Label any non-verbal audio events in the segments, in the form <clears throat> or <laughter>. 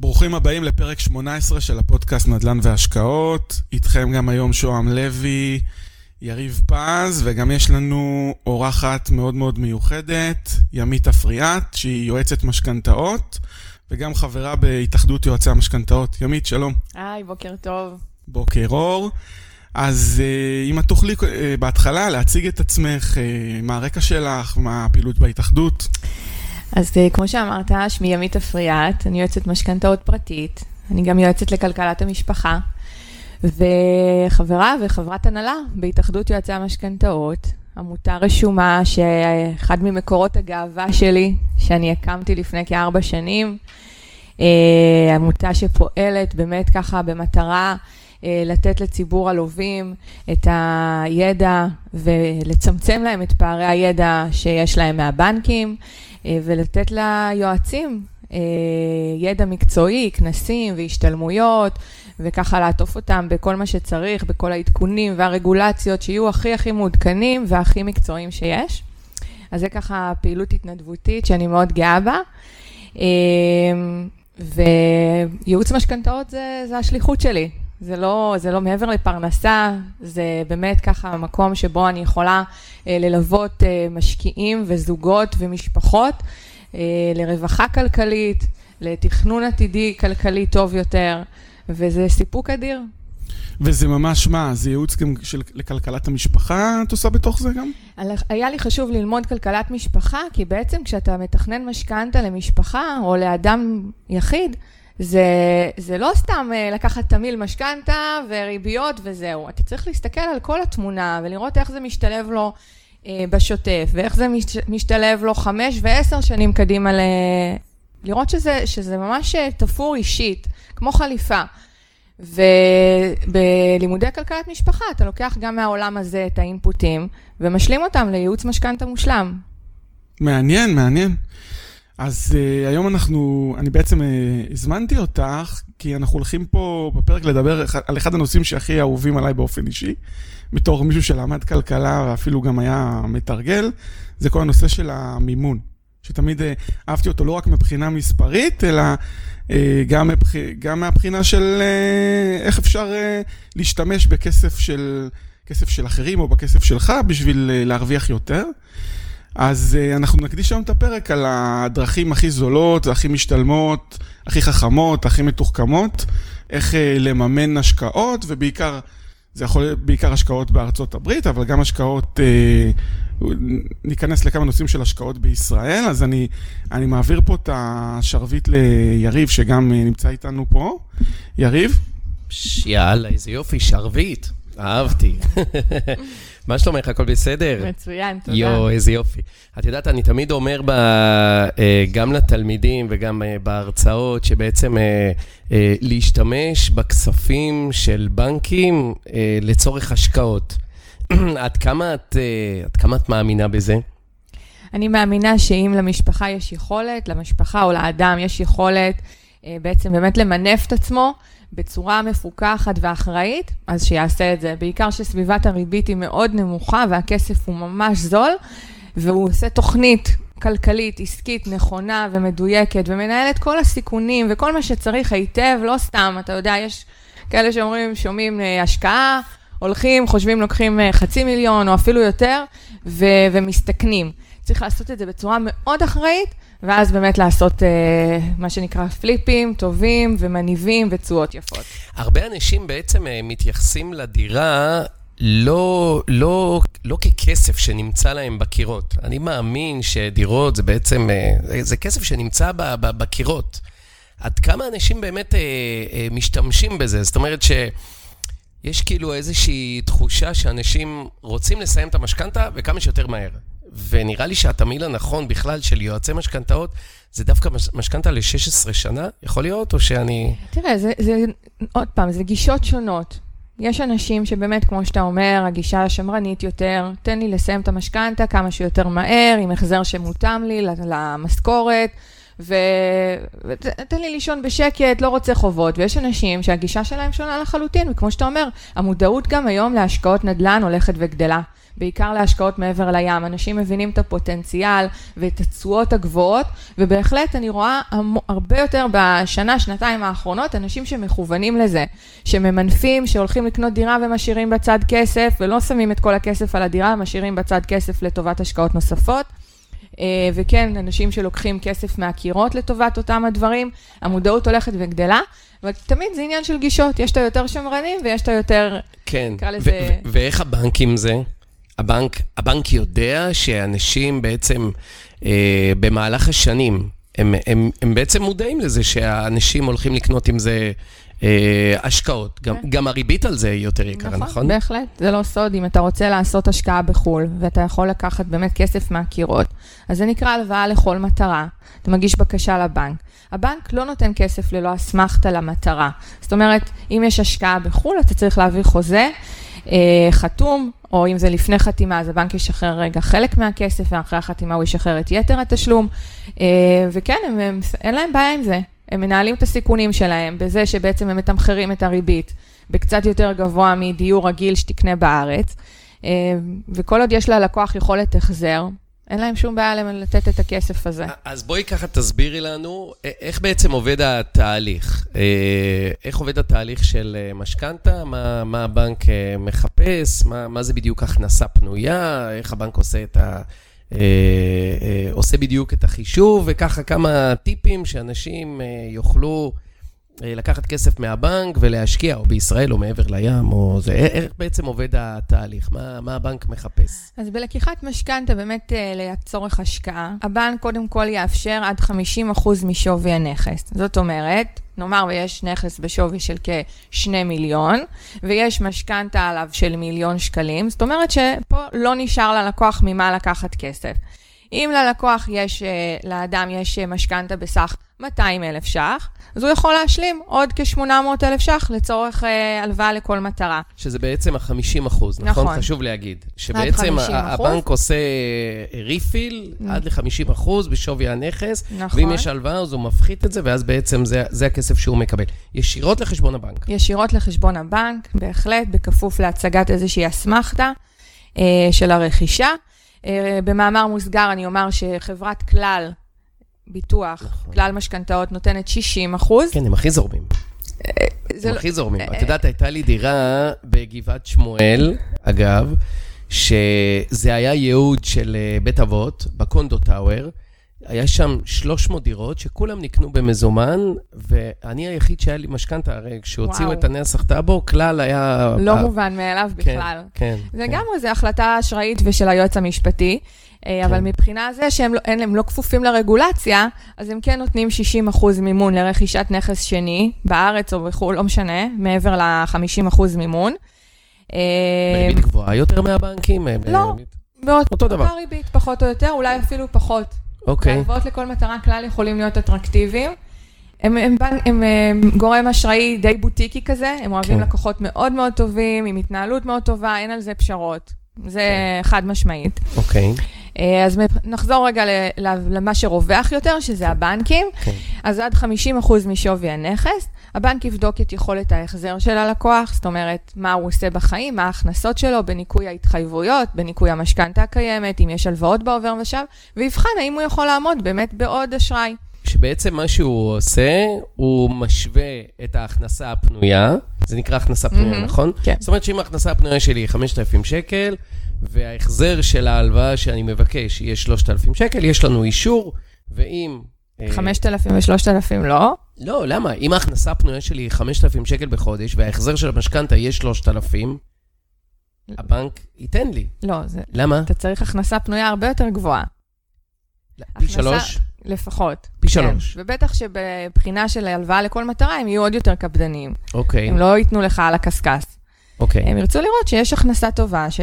ברוכים הבאים לפרק 18 של הפודקאסט נדל"ן והשקעות. איתכם גם היום שוהם לוי, יריב פז, וגם יש לנו אורחת מאוד מאוד מיוחדת, ימית אפריאט, שהיא יועצת משכנתאות, וגם חברה בהתאחדות יועצי המשכנתאות. ימית, שלום. היי, בוקר טוב. בוקר אור. אז אה, אם את תוכלי אה, בהתחלה להציג את עצמך, אה, מה הרקע שלך, מה הפעילות בהתאחדות. אז כמו שאמרת, שמי ימית אפריאט, אני יועצת משכנתאות פרטית, אני גם יועצת לכלכלת המשפחה, וחברה וחברת הנהלה בהתאחדות יועצי המשכנתאות, עמותה רשומה שאחד ממקורות הגאווה שלי, שאני הקמתי לפני כארבע שנים, עמותה שפועלת באמת ככה במטרה אה, לתת לציבור הלווים את הידע ולצמצם להם את פערי הידע שיש להם מהבנקים אה, ולתת ליועצים אה, ידע מקצועי, כנסים והשתלמויות וככה לעטוף אותם בכל מה שצריך, בכל העדכונים והרגולציות שיהיו הכי הכי מעודכנים והכי מקצועיים שיש. אז זה ככה פעילות התנדבותית שאני מאוד גאה בה. וייעוץ משכנתאות זה, זה השליחות שלי, זה לא, זה לא מעבר לפרנסה, זה באמת ככה מקום שבו אני יכולה אה, ללוות אה, משקיעים וזוגות ומשפחות אה, לרווחה כלכלית, לתכנון עתידי כלכלי טוב יותר, וזה סיפוק אדיר. וזה ממש מה, זה ייעוץ גם של, לכלכלת המשפחה את עושה בתוך זה גם? היה לי חשוב ללמוד כלכלת משפחה, כי בעצם כשאתה מתכנן משכנתה למשפחה או לאדם יחיד, זה, זה לא סתם אה, לקחת תמיל משכנתה וריביות וזהו. אתה צריך להסתכל על כל התמונה ולראות איך זה משתלב לו אה, בשוטף, ואיך זה משתלב לו חמש ועשר שנים קדימה, ל... לראות שזה, שזה ממש אה, תפור אישית, כמו חליפה. ובלימודי כלכלת משפחה אתה לוקח גם מהעולם הזה את האינפוטים ומשלים אותם לייעוץ משכנתה מושלם. מעניין, מעניין. אז uh, היום אנחנו, אני בעצם uh, הזמנתי אותך, כי אנחנו הולכים פה בפרק לדבר על אחד הנושאים שהכי אהובים עליי באופן אישי, בתור מישהו שלמד כלכלה ואפילו גם היה מתרגל, זה כל הנושא של המימון, שתמיד uh, אהבתי אותו לא רק מבחינה מספרית, אלא uh, גם, מבח... גם מהבחינה של uh, איך אפשר uh, להשתמש בכסף של, כסף של אחרים או בכסף שלך בשביל uh, להרוויח יותר. אז uh, אנחנו נקדיש היום את הפרק על הדרכים הכי זולות, הכי משתלמות, הכי חכמות, הכי מתוחכמות, איך uh, לממן השקעות, ובעיקר, זה יכול להיות בעיקר השקעות בארצות הברית, אבל גם השקעות, uh, ניכנס לכמה נושאים של השקעות בישראל, אז אני, אני מעביר פה את השרביט ליריב, שגם נמצא איתנו פה. יריב? יאללה, איזה יופי, שרביט, אהבתי. <laughs> מה שלומך? הכל בסדר? מצוין, תודה. יואו, איזה יופי. את יודעת, אני תמיד אומר ב, אה, גם לתלמידים וגם אה, בהרצאות, שבעצם אה, להשתמש בכספים של בנקים לצורך השקעות. <clears throat> עד כמה את, עד כמה את מאמינה בזה? אני מאמינה שאם למשפחה יש יכולת, למשפחה או לאדם יש יכולת בעצם באמת למנף את עצמו, בצורה מפוקחת ואחראית, אז שיעשה את זה. בעיקר שסביבת הריבית היא מאוד נמוכה והכסף הוא ממש זול, והוא עושה תוכנית כלכלית, עסקית, נכונה ומדויקת, ומנהל את כל הסיכונים וכל מה שצריך היטב, לא סתם, אתה יודע, יש כאלה שאומרים, שומעים אה, השקעה, הולכים, חושבים, לוקחים אה, חצי מיליון או אפילו יותר, ו- ומסתכנים. צריך לעשות את זה בצורה מאוד אחראית, ואז באמת לעשות אה, מה שנקרא פליפים טובים ומניבים ותשואות יפות. הרבה אנשים בעצם אה, מתייחסים לדירה לא, לא, לא ככסף שנמצא להם בקירות. אני מאמין שדירות זה בעצם, אה, זה כסף שנמצא ב, ב, בקירות. עד כמה אנשים באמת אה, אה, משתמשים בזה? זאת אומרת ש... יש כאילו איזושהי תחושה שאנשים רוצים לסיים את המשכנתה וכמה שיותר מהר. ונראה לי שהתמהיל הנכון בכלל של יועצי משכנתאות, זה דווקא משכנתה ל-16 שנה, יכול להיות, או שאני... תראה, זה, זה, עוד פעם, זה גישות שונות. יש אנשים שבאמת, כמו שאתה אומר, הגישה השמרנית יותר, תן לי לסיים את המשכנתה כמה שיותר מהר, עם החזר שמותאם לי למשכורת, ותן לי לישון בשקט, לא רוצה חובות. ויש אנשים שהגישה שלהם שונה לחלוטין, וכמו שאתה אומר, המודעות גם היום להשקעות נדל"ן הולכת וגדלה. בעיקר להשקעות מעבר לים. אנשים מבינים את הפוטנציאל ואת התשואות הגבוהות, ובהחלט אני רואה הרבה יותר בשנה, שנתיים האחרונות, אנשים שמכוונים לזה, שממנפים, שהולכים לקנות דירה ומשאירים בצד כסף, ולא שמים את כל הכסף על הדירה, משאירים בצד כסף לטובת השקעות נוספות. אה, וכן, אנשים שלוקחים כסף מהקירות לטובת אותם הדברים, המודעות הולכת וגדלה, אבל תמיד זה עניין של גישות, יש את היותר שמרנים ויש את היותר, כן, נקרא לזה... ואיך הבנקים זה? הבנק, הבנק יודע שאנשים בעצם אה, במהלך השנים, הם, הם, הם בעצם מודעים לזה שהאנשים הולכים לקנות עם זה השקעות. גם, כן. גם הריבית על זה היא יותר יקרה, נכון? נכון, בהחלט. זה לא סוד. אם אתה רוצה לעשות השקעה בחו"ל, ואתה יכול לקחת באמת כסף מהקירות, אז זה נקרא הלוואה לכל מטרה. אתה מגיש בקשה לבנק. הבנק לא נותן כסף ללא אסמכתה למטרה. זאת אומרת, אם יש השקעה בחו"ל, אתה צריך להביא חוזה. אה, חתום, או אם זה לפני חתימה, אז הבנק ישחרר רגע חלק מהכסף, ואחרי החתימה הוא ישחרר את יתר התשלום. אה, וכן, הם, הם, אין להם בעיה עם זה. הם מנהלים את הסיכונים שלהם בזה שבעצם הם מתמחרים את הריבית בקצת יותר גבוה מדיור רגיל שתקנה בארץ. אה, וכל עוד יש ללקוח יכולת החזר, אין להם שום בעיה לתת את הכסף הזה. אז בואי ככה תסבירי לנו איך בעצם עובד התהליך. אה, איך עובד התהליך של אה, משכנתה, מה, מה הבנק אה, מחפש, מה, מה זה בדיוק הכנסה פנויה, איך הבנק עושה את ה... עושה בדיוק את החישוב, וככה כמה טיפים שאנשים יוכלו... אה, לקחת כסף מהבנק ולהשקיע, או בישראל, או מעבר לים, או זה, איך בעצם עובד התהליך? מה, מה הבנק מחפש? אז בלקיחת משכנתה, באמת אה, לצורך השקעה, הבנק קודם כל יאפשר עד 50% משווי הנכס. זאת אומרת, נאמר ויש נכס בשווי של כ-2 מיליון, ויש משכנתה עליו של מיליון שקלים, זאת אומרת שפה לא נשאר ללקוח ממה לקחת כסף. אם ללקוח יש, אה, לאדם יש משכנתה בסך 200 אלף ש"ח, אז הוא יכול להשלים עוד כ-800 אלף ש"ח לצורך אה, הלוואה לכל מטרה. שזה בעצם ה-50 אחוז, נכון? נכון? חשוב להגיד. שבעצם הבנק עושה ריפיל mm. עד ל-50 אחוז בשווי הנכס, נכון. ואם יש הלוואה אז הוא מפחית את זה, ואז בעצם זה, זה הכסף שהוא מקבל. ישירות לחשבון הבנק. ישירות לחשבון הבנק, בהחלט, בכפוף להצגת איזושהי אסמכתה אה, של הרכישה. אה, במאמר מוסגר אני אומר שחברת כלל ביטוח, נכון. כלל משכנתאות, נותנת 60 אחוז. כן, הם הכי זורמים. אה, הם לא- הכי זורמים. את יודעת, הייתה לי דירה בגבעת שמואל, אגב, שזה היה ייעוד של אה, בית אבות, בקונדו טאוור. היה שם 300 דירות שכולם נקנו במזומן, ואני היחיד שהיה לי משכנתה, הרי כשהוציאו את הנסח טאבו, כלל היה... לא מובן מאליו כן, בכלל. כן, כן. זה גם איזו החלטה אשראית ושל היועץ המשפטי. אה, אבל כן. מבחינה זה שהם לא, הם לא כפופים לרגולציה, אז הם כן נותנים 60 אחוז מימון לרכישת נכס שני, בארץ או בחו"ל, לא משנה, מעבר ל-50 אחוז מימון. בריבית אה, גבוהה יותר מהבנקים? אה, לא, מאוד, אותו דבר. אותה ריבית, פחות או יותר, אולי אפילו פחות. אוקיי. הלוואות לכל מטרה כלל יכולים להיות אטרקטיביים. הם, הם, הם, הם, הם גורם אשראי די בוטיקי כזה, הם אוהבים כן. לקוחות מאוד מאוד טובים, עם התנהלות מאוד טובה, אין על זה פשרות. זה כן. חד משמעית. אוקיי. אה, אז נחזור רגע למה שרווח יותר, שזה הבנקים. כן. אז עד 50% משווי הנכס, הבנק יבדוק את יכולת ההחזר של הלקוח, זאת אומרת, מה הוא עושה בחיים, מה ההכנסות שלו, בניכוי ההתחייבויות, בניכוי המשכנתה הקיימת, אם יש הלוואות בעובר ושב, ויבחן האם הוא יכול לעמוד באמת בעוד אשראי. שבעצם מה שהוא עושה, הוא משווה את ההכנסה הפנויה, זה נקרא הכנסה פנויה, mm-hmm, נכון? כן. זאת אומרת שאם ההכנסה הפנויה שלי היא 5,000 שקל, וההחזר של ההלוואה שאני מבקש יהיה 3,000 שקל, יש לנו אישור, ואם... 5,000 ו-3,000 לא? לא, למה? אם ההכנסה הפנויה שלי היא 5,000 שקל בחודש, וההחזר של המשכנתה יהיה 3,000, הבנק ייתן לי. לא, זה... למה? אתה צריך הכנסה פנויה הרבה יותר גבוהה. פי שלוש? לפחות. פי כן. שלוש. ובטח שבבחינה של הלוואה לכל מטרה, הם יהיו עוד יותר קפדניים. אוקיי. הם לא ייתנו לך על הקשקש. אוקיי. הם ירצו לראות שיש הכנסה טובה, ש...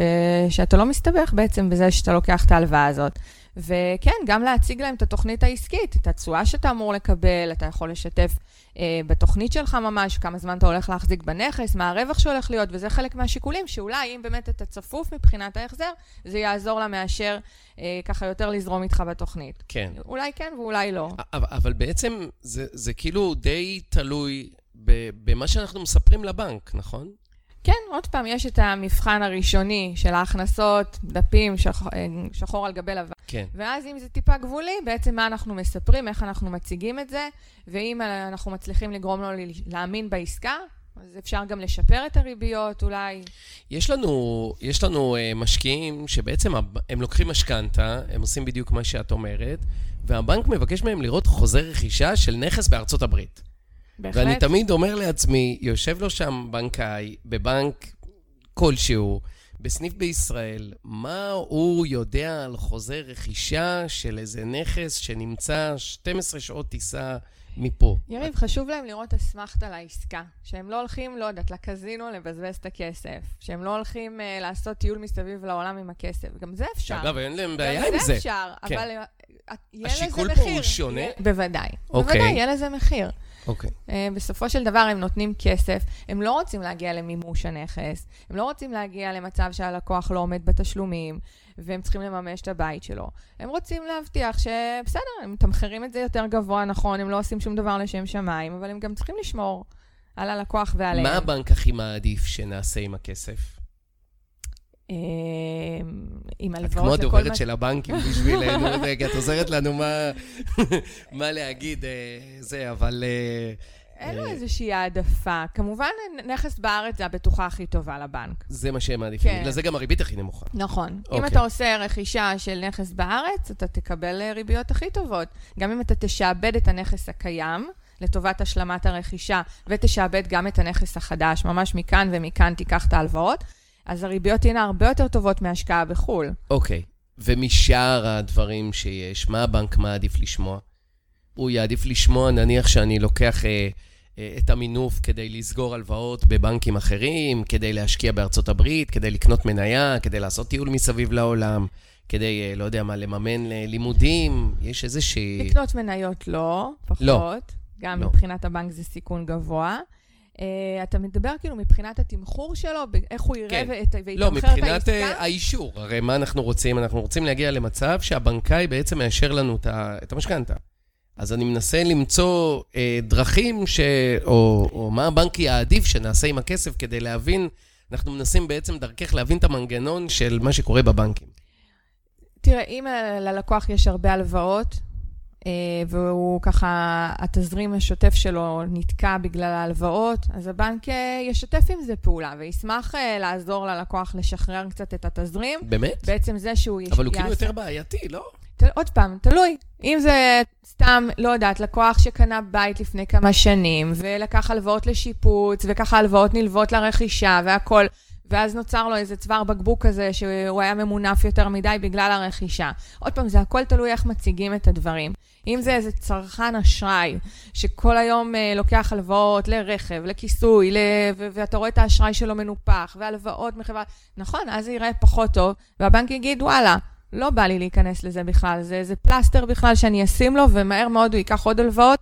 שאתה לא מסתבך בעצם בזה שאתה לוקח את ההלוואה הזאת. וכן, גם להציג להם את התוכנית העסקית, את התשואה שאתה אמור לקבל, אתה יכול לשתף אה, בתוכנית שלך ממש, כמה זמן אתה הולך להחזיק בנכס, מה הרווח שהולך להיות, וזה חלק מהשיקולים, שאולי אם באמת אתה צפוף מבחינת ההחזר, זה יעזור למאשר אה, ככה יותר לזרום איתך בתוכנית. כן. אולי כן ואולי לא. אבל, אבל בעצם זה, זה כאילו די תלוי במה שאנחנו מספרים לבנק, נכון? כן, עוד פעם, יש את המבחן הראשוני של ההכנסות, דפים, שח... אה, שחור על גבי לבן. כן. ואז אם זה טיפה גבולי, בעצם מה אנחנו מספרים, איך אנחנו מציגים את זה, ואם אנחנו מצליחים לגרום לו להאמין בעסקה, אז אפשר גם לשפר את הריביות אולי. יש לנו, יש לנו uh, משקיעים שבעצם הם לוקחים משכנתה, הם עושים בדיוק מה שאת אומרת, והבנק מבקש מהם לראות חוזה רכישה של נכס בארצות הברית. בהחלט. ואני תמיד אומר לעצמי, יושב לו שם בנקאי, בבנק כלשהו, בסניף בישראל, מה הוא יודע על חוזה רכישה של איזה נכס שנמצא 12 שעות טיסה מפה? יריב, חשוב להם לראות אסמכתה לעסקה. שהם לא הולכים, לא יודעת, לקזינו לבזבז את הכסף. שהם לא הולכים uh, לעשות טיול מסביב לעולם עם הכסף. גם זה אפשר. אגב, אין להם בעיה עם זה. גם זה אפשר, כן. אבל uh, יהיה לזה מחיר. השיקול פה הוא שונה? בוודאי. אוקיי. בוודאי, יהיה לזה מחיר. אוקיי. Okay. Uh, בסופו של דבר הם נותנים כסף, הם לא רוצים להגיע למימוש הנכס, הם לא רוצים להגיע למצב שהלקוח לא עומד בתשלומים, והם צריכים לממש את הבית שלו. הם רוצים להבטיח שבסדר, הם מתמחרים את זה יותר גבוה, נכון, הם לא עושים שום דבר לשם שמיים, אבל הם גם צריכים לשמור על הלקוח ועליהם. מה הבנק הכי מעדיף שנעשה עם הכסף? אמ, עם הלוואות לכל מה... את כמו הדוברת של הבנקים בשבילנו, <laughs> רגע, את עוזרת לנו <laughs> מה להגיד, אה, זה, אבל... אה, אין לו אה, איזושהי העדפה. כמובן, נכס בארץ זה הבטוחה הכי טובה לבנק. זה מה שהם מעדיפים, כן. בגלל זה גם הריבית הכי נמוכה. נכון. אם אוקיי. אתה עושה רכישה של נכס בארץ, אתה תקבל ריביות הכי טובות. גם אם אתה תשעבד את הנכס הקיים, לטובת השלמת הרכישה, ותשעבד גם את הנכס החדש, ממש מכאן ומכאן תיקח את ההלוואות, אז הריביות תהיינה הרבה יותר טובות מהשקעה בחו"ל. אוקיי. ומשאר הדברים שיש, מה הבנק מעדיף לשמוע? הוא יעדיף לשמוע, נניח שאני לוקח אה, אה, את המינוף כדי לסגור הלוואות בבנקים אחרים, כדי להשקיע בארצות הברית, כדי לקנות מניה, כדי לעשות טיול מסביב לעולם, כדי, אה, לא יודע מה, לממן לימודים, יש איזושהי... לקנות מניות לא, פחות. לא. גם לא. מבחינת הבנק זה סיכון גבוה. Uh, אתה מדבר כאילו מבחינת התמחור שלו, איך הוא יראה כן. ואת, ויתמחר לא, מבחינת uh, האישור. הרי מה אנחנו רוצים? אנחנו רוצים להגיע למצב שהבנקאי בעצם מאשר לנו את המשכנתה. אז אני מנסה למצוא אה, דרכים, ש... או, או מה הבנק יעדיף שנעשה עם הכסף כדי להבין, אנחנו מנסים בעצם דרכך להבין את המנגנון של מה שקורה בבנקים. תראה, אם ללקוח יש הרבה הלוואות, אה, והוא ככה, התזרים השוטף שלו נתקע בגלל ההלוואות, אז הבנק אה, ישתף עם זה פעולה וישמח אה, לעזור ללקוח לשחרר קצת את התזרים. באמת? בעצם זה שהוא יעשה... אבל הוא כאילו יותר בעייתי, לא? עוד פעם, תלוי. אם זה סתם, לא יודעת, לקוח שקנה בית לפני כמה שנים, ולקח הלוואות לשיפוץ, וככה הלוואות נלוות לרכישה והכול, ואז נוצר לו איזה צוואר בקבוק כזה, שהוא היה ממונף יותר מדי בגלל הרכישה. עוד פעם, זה הכל תלוי איך מציגים את הדברים. אם זה איזה צרכן אשראי, שכל היום אה, לוקח הלוואות לרכב, לכיסוי, ל... ו- ואתה רואה את האשראי שלו מנופח, והלוואות מחברה, נכון, אז זה ייראה פחות טוב, והבנק יגיד, וואלה, לא בא לי להיכנס לזה בכלל, זה איזה פלסטר בכלל שאני אשים לו, ומהר מאוד הוא ייקח עוד הלוואות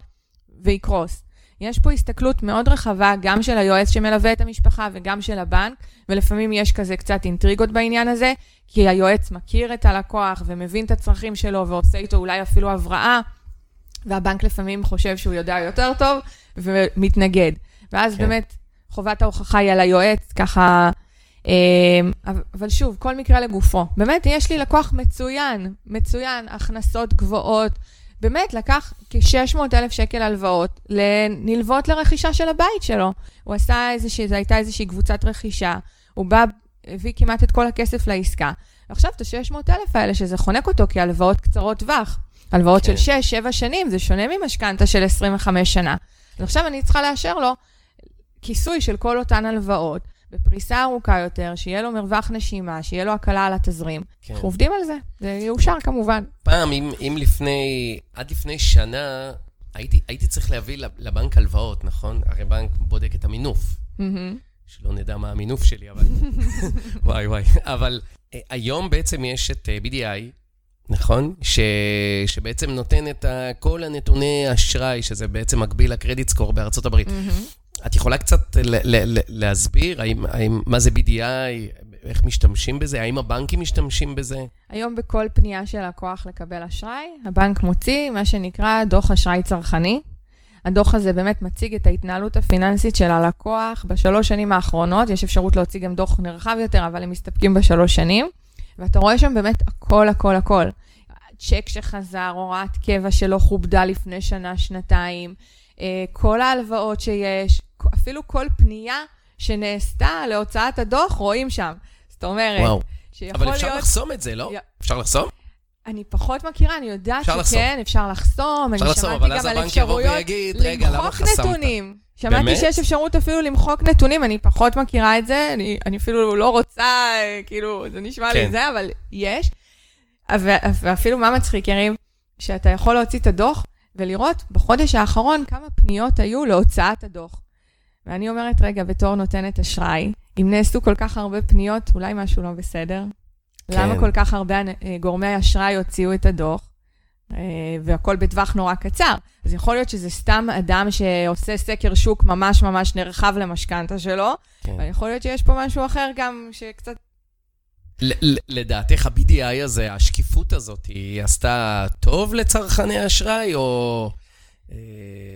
ויקרוס. יש פה הסתכלות מאוד רחבה, גם של היועץ שמלווה את המשפחה וגם של הבנק, ולפעמים יש כזה קצת אינטריגות בעניין הזה, כי היועץ מכיר את הלקוח ומבין את הצרכים שלו ועושה איתו אולי אפילו הבראה, והבנק לפעמים חושב שהוא יודע יותר טוב ומתנגד. ואז כן. באמת חובת ההוכחה היא על היועץ, ככה אמ, אבל שוב, כל מקרה לגופו. באמת, יש לי לקוח מצוין, מצוין, הכנסות גבוהות. באמת, לקח כ-600 אלף שקל הלוואות לנלוות לרכישה של הבית שלו. הוא עשה איזושהי, זו הייתה איזושהי קבוצת רכישה, הוא בא, הביא כמעט את כל הכסף לעסקה. ועכשיו את ה-600 אלף האלה, שזה חונק אותו כהלוואות קצרות טווח. הלוואות כן. של 6-7 שנים, זה שונה ממשכנתה של 25 שנה. אז עכשיו אני צריכה לאשר לו כיסוי של כל אותן הלוואות. בפריסה ארוכה יותר, שיהיה לו מרווח נשימה, שיהיה לו הקלה על התזרים. כן. אנחנו עובדים על זה, זה יאושר כמובן. פעם, אם, אם לפני, עד לפני שנה, הייתי, הייתי צריך להביא לבנק הלוואות, נכון? הרי בנק בודק את המינוף. Mm-hmm. שלא נדע מה המינוף שלי, אבל... <laughs> וואי וואי. אבל uh, היום בעצם יש את אה, BDI, נכון? ש... שבעצם נותן את ה... כל הנתוני אשראי, שזה בעצם מקביל לקרדיט סקור בארצות הברית. מהמם. את יכולה קצת להסביר האם, האם, מה זה BDI, איך משתמשים בזה? האם הבנקים משתמשים בזה? היום בכל פנייה של לקוח לקבל אשראי, הבנק מוציא מה שנקרא דוח אשראי צרכני. הדוח הזה באמת מציג את ההתנהלות הפיננסית של הלקוח בשלוש שנים האחרונות. יש אפשרות להוציא גם דוח נרחב יותר, אבל הם מסתפקים בשלוש שנים. ואתה רואה שם באמת הכל, הכל, הכל. צ'ק שחזר, הוראת קבע שלא כובדה לפני שנה, שנתיים, אה, כל ההלוואות שיש, אפילו כל פנייה שנעשתה להוצאת הדוח, רואים שם. זאת אומרת, וואו. שיכול אבל אפשר להיות... לחסום את זה, לא? יא- אפשר לחסום? אני פחות מכירה, אני יודעת אפשר שכן, אפשר לחסום, אפשר לחסום, אבל אז הבנק יבוא ויגיד, רגע, למה למחוק חסמת? נתונים. שמעתי באמת? שיש אפשרות אפילו למחוק נתונים, אני פחות מכירה את זה, אני, אני אפילו לא רוצה, כאילו, זה נשמע כן. לי זה, אבל יש. ואפילו מה מצחיק, יריב? שאתה יכול להוציא את הדוח ולראות בחודש האחרון כמה פניות היו להוצאת הדוח. ואני אומרת, רגע, בתור נותנת אשראי, אם נעשו כל כך הרבה פניות, אולי משהו לא בסדר? כן. למה כל כך הרבה אה, גורמי אשראי הוציאו את הדוח? אה, והכל בטווח נורא קצר. אז יכול להיות שזה סתם אדם שעושה סקר שוק ממש ממש נרחב למשכנתה שלו, כן. אבל יכול להיות שיש פה משהו אחר גם שקצת... לדעתך ה-BDI הזה, השקיפות הזאת, היא עשתה טוב לצרכני אשראי, או... אה,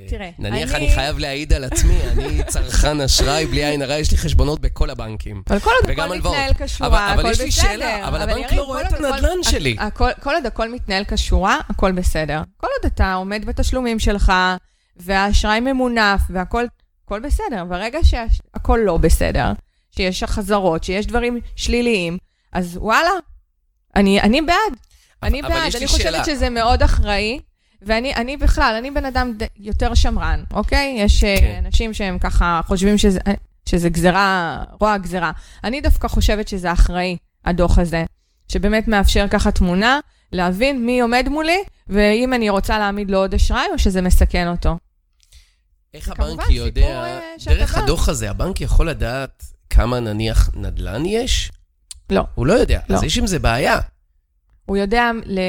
תראה, נניח אני- אני חייב להעיד על עצמי, אני צרכן <laughs> אשראי, בלי עין הרע, יש לי חשבונות בכל הבנקים. אבל כל עוד וגם הכל. מתנהל כשורה, אבל- הכל אבל בסדר. יש לי שאלה, אבל הבנק לא רואה את הנדל"ן שלי. כל עוד הכל מתנהל כשורה, הכל בסדר. כל עוד אתה עומד בתשלומים שלך, והאשראי ממונף, והכל הכל בסדר. ברגע שהכל לא בסדר, שיש החזרות, שיש דברים שליליים, אז וואלה, אני, אני בעד. אני אבל בעד. אני חושבת. שזה מאוד אחראי. ואני אני בכלל, אני בן אדם ד, יותר שמרן, אוקיי? יש כן. כן. אנשים שהם ככה חושבים שזה, שזה גזירה, רוע גזירה. אני דווקא חושבת שזה אחראי, הדוח הזה, שבאמת מאפשר ככה תמונה, להבין מי עומד מולי, ואם אני רוצה להעמיד לו עוד אשראי, או שזה מסכן אותו. איך הבנק יודע, אה, דרך בא. הדוח הזה, הבנק יכול לדעת כמה נניח נדל"ן יש? לא. הוא לא יודע, לא. אז יש עם זה בעיה. הוא יודע ל...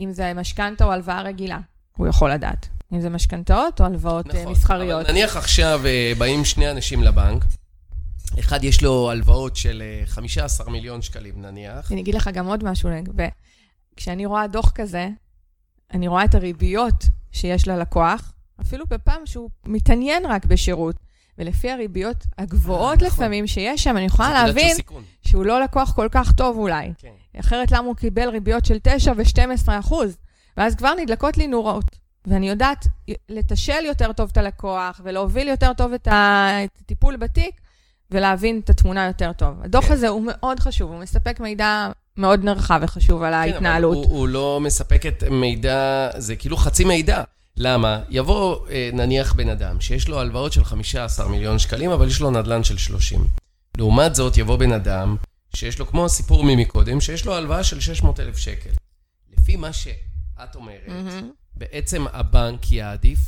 אם זה משכנתה או הלוואה רגילה, הוא יכול לדעת. אם זה משכנתאות או הלוואות נכון, מסחריות. אבל נניח עכשיו אה, באים שני אנשים לבנק, אחד יש לו הלוואות של אה, 15 מיליון שקלים נניח, אני אגיד לך גם עוד משהו. כשאני רואה דוח כזה, אני רואה את הריביות שיש ללקוח, אפילו בפעם שהוא מתעניין רק בשירות, ולפי הריביות הגבוהות אה, נכון. לפעמים שיש שם, אני יכולה להבין. שהוא לא לקוח כל כך טוב אולי. כן. אחרת למה הוא קיבל ריביות של 9 ו-12 אחוז? ואז כבר נדלקות לי נורות. ואני יודעת לתשל יותר טוב את הלקוח, ולהוביל יותר טוב את הטיפול בתיק, ולהבין את התמונה יותר טוב. הדוח כן. הזה הוא מאוד חשוב, הוא מספק מידע מאוד נרחב וחשוב על כן, אבל ההתנהלות. הוא, הוא לא מספק את מידע, זה כאילו חצי מידע. למה? יבוא אה, נניח בן אדם שיש לו הלוואות של 15 מיליון שקלים, אבל יש לו נדל"ן של 30. לעומת זאת, יבוא בן אדם שיש לו, כמו הסיפור ממקודם, שיש לו הלוואה של 600 אלף שקל. לפי מה שאת אומרת, מהמם. בעצם הבנק יעדיף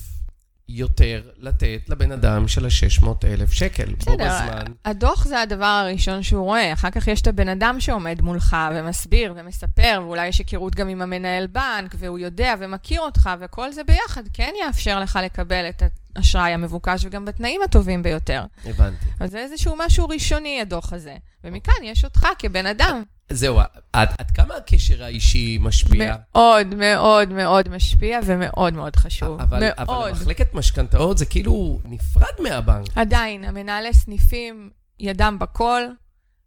יותר לתת לבן אדם של ה-600 אלף שקל. בסדר, בזמן. הדוח זה הדבר הראשון שהוא רואה, אחר כך יש את הבן אדם שעומד מולך ומסביר ומספר, ואולי יש היכרות גם עם המנהל בנק, והוא יודע ומכיר אותך, וכל זה ביחד כן יאפשר לך לקבל את האשראי המבוקש וגם בתנאים הטובים ביותר. הבנתי. אז זה איזשהו משהו ראשוני, הדוח הזה. ומכאן יש אותך כבן אדם. זהו, עד, עד כמה הקשר האישי משפיע? מאוד מאוד מאוד משפיע ומאוד מאוד חשוב. אבל, מאוד. אבל מחלקת משכנתאות זה כאילו נפרד מהבנק. עדיין, המנהלי סניפים, ידם בכל,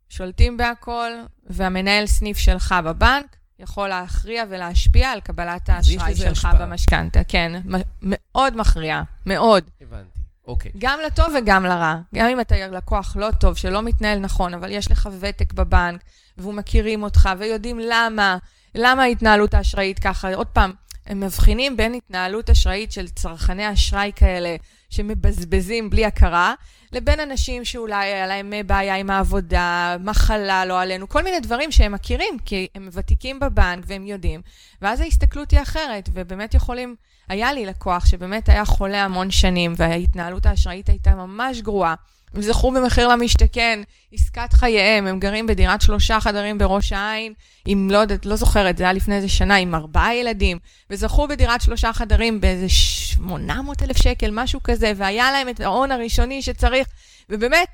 שולטים בהכל, והמנהל סניף שלך בבנק יכול להכריע ולהשפיע על קבלת האשראי שלך השפעה. במשכנתה. כן, מאוד מכריע, מאוד. הבנתי, אוקיי. גם לטוב וגם לרע. גם אם אתה לקוח לא טוב, שלא מתנהל נכון, אבל יש לך ותק בבנק, והוא מכירים אותך, ויודעים למה, למה ההתנהלות האשראית ככה. עוד פעם, הם מבחינים בין התנהלות אשראית של צרכני אשראי כאלה, שמבזבזים בלי הכרה, לבין אנשים שאולי היה להם בעיה עם העבודה, מחלה, לא עלינו, כל מיני דברים שהם מכירים, כי הם ותיקים בבנק והם יודעים. ואז ההסתכלות היא אחרת, ובאמת יכולים... היה לי לקוח שבאמת היה חולה המון שנים, וההתנהלות האשראית הייתה ממש גרועה. הם זכו במחיר למשתכן, עסקת חייהם, הם גרים בדירת שלושה חדרים בראש העין, עם, לא יודעת, לא זוכרת, זה היה לפני איזה שנה, עם ארבעה ילדים, וזכו בדירת שלושה חדרים באיזה 800 אלף שקל, משהו כזה, והיה להם את ההון הראשוני שצריך, ובאמת,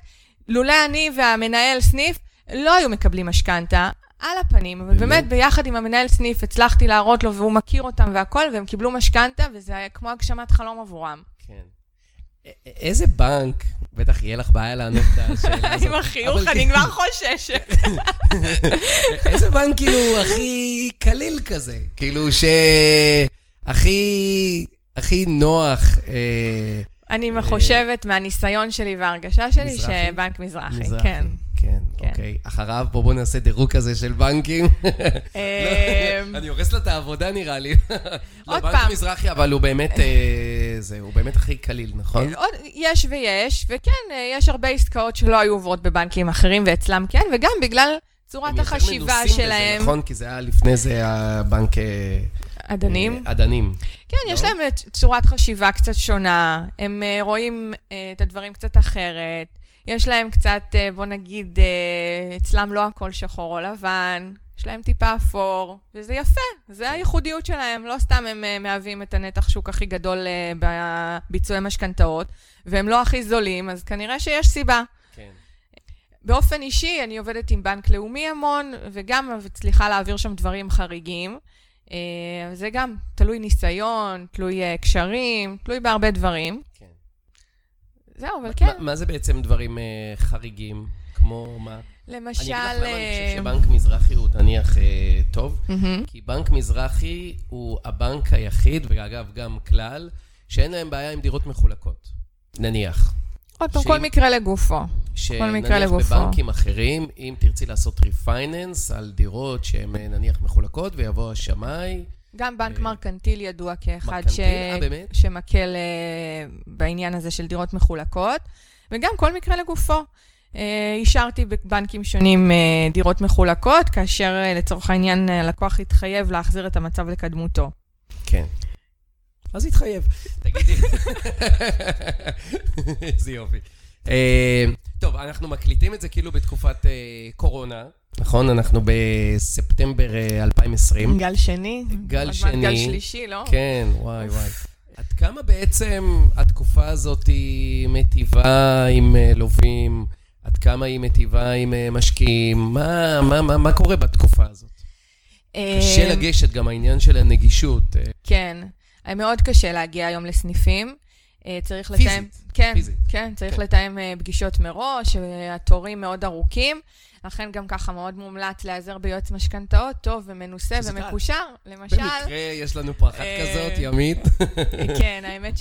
לולא אני והמנהל סניף, לא היו מקבלים משכנתה, על הפנים, אבל באמת ביחד עם המנהל סניף הצלחתי להראות לו, והוא מכיר אותם והכל, והם קיבלו משכנתה, וזה היה כמו הגשמת חלום עבורם. כן. איזה בנק, בטח יהיה לך בעיה לענות את השאלה <laughs> הזאת. עם החיוך, אני כבר חוששת. <laughs> איזה בנק כאילו הכי קליל כזה? כאילו שהכי הכי נוח. אה, אני חושבת מהניסיון שלי וההרגשה שלי, שבנק מזרחי, כן. כן, כן, אוקיי. אחריו, פה בואו נעשה דירוג כזה של בנקים. אמ, אני הורס לה את העבודה נראה לי. עוד פעם. בנק מזרחי, אבל הוא באמת, אה, זה, הוא באמת הכי קליל, נכון? יש ויש, וכן, אה, יש הרבה עסקאות שלא היו עוברות בבנקים אחרים, ואצלם כן, וגם בגלל צורת החשיבה שלהם. הם יותר מנוסים בזה, נכון? כי זה היה לפני זה הבנק... אדנים? אדנים. כן, יש לא? להם צורת חשיבה קצת שונה, הם רואים את הדברים קצת אחרת. יש להם קצת, אה, בוא נגיד, אה, אצלם לא הכל שחור או לבן, יש להם טיפה אפור, וזה יפה, זה הייחודיות שלהם. לא סתם הם אה, מהווים את הנתח שוק הכי גדול בביצועי משכנתאות, והם לא הכי זולים, אז כנראה שיש סיבה. כן. באופן אישי, אני עובדת עם בנק לאומי המון, וגם מצליחה להעביר שם דברים חריגים. זה גם תלוי ניסיון, תלוי קשרים, תלוי בהרבה דברים. זהו, אבל כן. מה זה בעצם דברים אה, חריגים? כמו מה? למשל... אני אגיד לך למה אני חושב שבנק מזרחי הוא נניח אה, טוב, כי בנק מזרחי הוא הבנק היחיד, ואגב, גם כלל, שאין להם בעיה עם דירות מחולקות. נניח. עוד פעם, כל מקרה לגופו. כל מקרה לגופו. שנניח בבנקים אחרים, אם תרצי לעשות refinance על דירות שהן אה, נניח מחולקות, ויבוא השמאי, גם בנק מרקנטיל ידוע כאחד ש... אה, שמקל אה, בעניין הזה של דירות מחולקות, וגם כל מקרה לגופו. Uh, אישרתי בבנקים שונים uh, דירות מחולקות, כאשר uh, לצורך העניין הלקוח התחייב להחזיר את המצב לקדמותו. כן. אז התחייב. תגידי. <laughs> איזה יופי. Uh, טוב, אנחנו מקליטים את זה כאילו בתקופת uh, קורונה. נכון, אנחנו בספטמבר 2020. אה, גל שני. גל שני. גל שלישי, לא? כן, וואי וואי. עד כמה בעצם התקופה הזאת היא מטיבה עם אה, לווים? עד כמה היא מטיבה עם אה, משקיעים? מה, מה, מה, מה קורה בתקופה הזאת? קשה לגשת, גם העניין של הנגישות. כן, מאוד קשה להגיע היום לסניפים. צריך לתאם... פיזית. כן, פיזית. כן, צריך כן. לתאם פגישות מראש, התורים מאוד ארוכים. לכן גם ככה מאוד מומלץ להיעזר ביועץ משכנתאות טוב ומנוסה ומקושר. למשל... במקרה יש לנו פה אחת אה, כזאת, ימית. <laughs> כן, האמת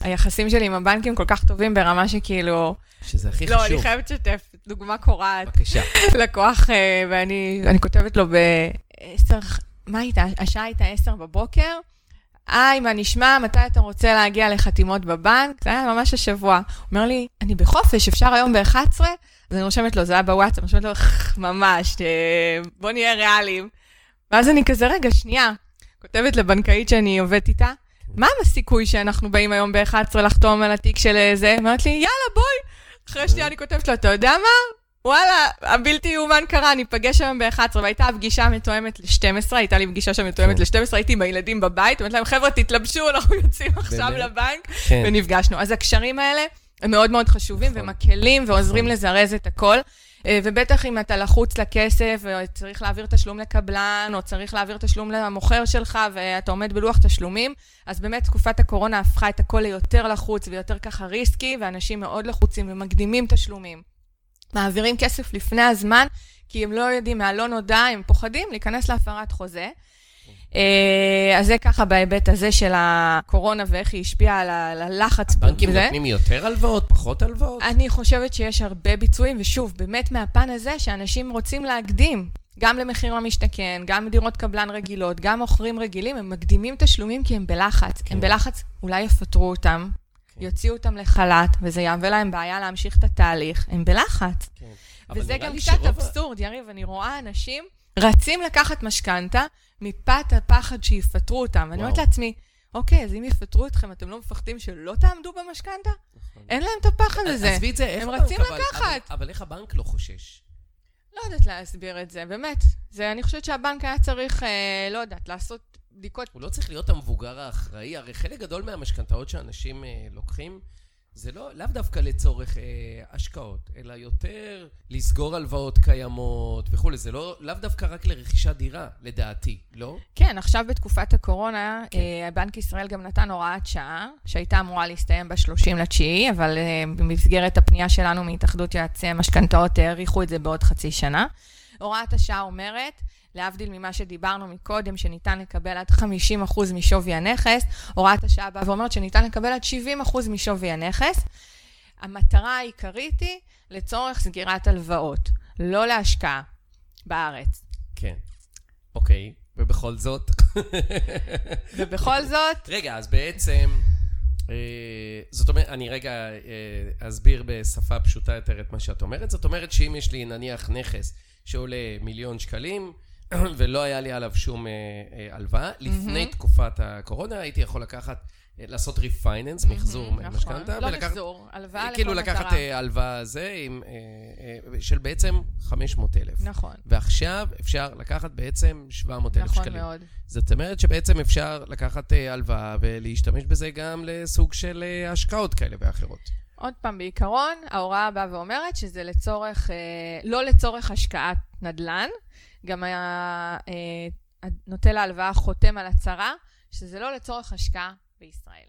שהיחסים שלי עם הבנקים כל כך טובים ברמה שכאילו... שזה הכי חשוב. לא, אני חייבת לשתף דוגמה קורעת. בבקשה. <laughs> לקוח, אה, ואני כותבת לו ב-10, מה הייתה? השעה הייתה 10 בבוקר. היי, מה נשמע? מתי אתה רוצה להגיע לחתימות בבנק? זה היה ממש השבוע. הוא אומר לי, אני בחופש, אפשר היום ב-11? אז אני רושמת לו, זה היה בוואטסאפ, אני רושמת לו, ממש, אה, בוא נהיה ריאליים. ואז אני כזה, רגע, שנייה, כותבת לבנקאית שאני עובדת איתה, מה הסיכוי שאנחנו באים היום ב-11 לחתום על התיק של אה, זה? אומרת לי, יאללה, בואי. אחרי שנייה אני כותבת לו, אתה יודע מה? וואלה, הבלתי יאומן קרה, ניפגש היום ב-11, והייתה הפגישה מתואמת ל-12, הייתה לי פגישה שם מתואמת ל-12, הייתי עם הילדים בבית, אומרת להם, חבר'ה, תתלבשו, אנחנו יוצאים עכשיו לבנק, כן. ונפגשנו. אז הקשרים האלה הם מאוד מאוד חשובים נכון. ומקלים ועוזרים נכון. לזרז את הכל. אה, ובטח אם אתה לחוץ לכסף, וצריך להעביר תשלום לקבלן, או צריך להעביר תשלום למוכר שלך, ואתה עומד בלוח תשלומים, אז באמת תקופת הקורונה הפכה את הכל ליותר לחוץ ויותר ככה ריסקי, ואנשים מאוד לחוצים ומקדימים תשלומים. מעבירים כסף לפני הזמן, כי הם לא יודעים מהלא נודע, הם פוחדים להיכנס להפרת חוזה. אה, אז זה ככה בהיבט הזה של הקורונה ואיך היא השפיעה על הלחץ. הבנקים נותנים יותר הלוואות, פחות הלוואות? אני חושבת שיש הרבה ביצועים, ושוב, באמת מהפן הזה שאנשים רוצים להקדים. גם למחיר למשתכן, גם דירות קבלן רגילות, גם מוכרים רגילים, הם מקדימים תשלומים כי הם בלחץ. כן. הם בלחץ, אולי יפטרו אותם, יוציאו אותם לחל"ת, וזה יהווה להם בעיה להמשיך את התהליך, הם בלחץ. כן. וזה גם קצת שרוב אבסורד, יריב, אני רואה אנשים רצים לקחת משכנתה מפאת הפחד שיפטרו אותם. ואני אומרת. לעצמי, אוקיי, אז אם יפטרו אתכם, אתם לא מפחדים שלא תעמדו במשכנתה? אין להם את הפחד הזה. נכון. עזבי את זה, איך הם רצים אבל- לקחת. אבל- אבל איך הבנק לא חושש? לא יודעת להסביר את זה, באמת. זה, אני חושבת שהבנק היה צריך, אה, לא יודעת, לעשות בדיקות. הוא לא צריך להיות המבוגר האחראי, הרי חלק גדול מהמשכנתאות שאנשים אה, לוקחים, זה לא, לאו דווקא לצורך אה, השקעות, אלא יותר לסגור הלוואות קיימות וכולי, זה לא, לאו דווקא רק לרכישת דירה, לדעתי, לא? כן, עכשיו בתקופת הקורונה, כן. אה, בנק ישראל גם נתן הוראת שעה, שהייתה אמורה להסתיים ב-30 לתשיעי, אבל אה, במסגרת הפנייה שלנו מהתאחדות יועצי המשכנתאות, האריכו את זה בעוד חצי שנה. הוראת השעה אומרת, להבדיל ממה שדיברנו מקודם, שניתן לקבל עד 50% משווי הנכס, הוראת השעה באה ואומרת שניתן לקבל עד 70% משווי הנכס. המטרה העיקרית היא לצורך סגירת הלוואות, לא להשקעה בארץ. כן. אוקיי, ובכל זאת... ובכל זאת, רגע, אז בעצם, אה, זאת אומרת, אני רגע אה, אסביר בשפה פשוטה יותר את מה שאת אומרת. זאת אומרת שאם יש לי נניח נכס שעולה מיליון שקלים, <clears throat> ולא היה לי עליו שום אה, אה, הלוואה, לפני תקופת הקורונה הייתי יכול לקחת, אה, לעשות ריפייננס, מחזור נכון. משכנתה, לא. מחזור, הלוואה לכל כאילו מטרה. לקחת אה, הלוואה זה של בעצם 500 אלף. נכון, ועכשיו אפשר לקחת בעצם 700 אלף נכון שקלים. מאוד. זאת אומרת שבעצם אפשר לקחת אה, הלוואה ולהשתמש בזה גם לסוג של השקעות כאלה ואחרות. עוד פעם, בעיקרון, ההוראה באה ואומרת שזה לצורך, לא לצורך השקעת נדל"ן, גם היה, אה, נוטל ההלוואה חותם על הצהרה, שזה לא לצורך השקעה בישראל.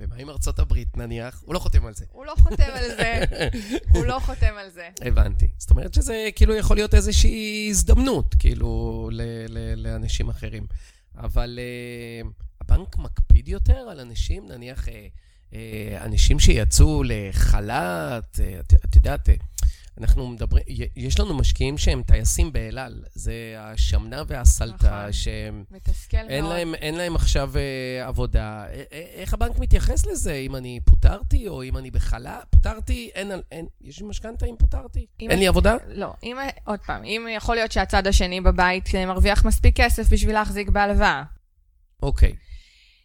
ומה עם ארצות הברית נניח? הוא לא חותם על זה. הוא לא חותם על זה, <laughs> הוא לא חותם על זה. הבנתי. זאת אומרת שזה כאילו יכול להיות איזושהי הזדמנות, כאילו, ל- ל- לאנשים אחרים. אבל אה, הבנק מקפיד יותר על אנשים, נניח אה, אה, אנשים שיצאו לחל"ת, אה, את, את יודעת, אה, אנחנו מדברים, יש לנו משקיעים שהם טייסים באל על, זה השמנה והסלטה, נכון. שהם... מתסכל אין מאוד. להם, אין להם עכשיו אה, עבודה. א- א- איך הבנק מתייחס לזה? אם אני פוטרתי או אם אני בחל"ת? פוטרתי? אין, אין, יש לי משכנתה אם פוטרתי? אם אין לי יש- עבודה? לא, אם, עוד פעם, אם יכול להיות שהצד השני בבית אה, מרוויח מספיק כסף בשביל להחזיק בהלוואה. אוקיי.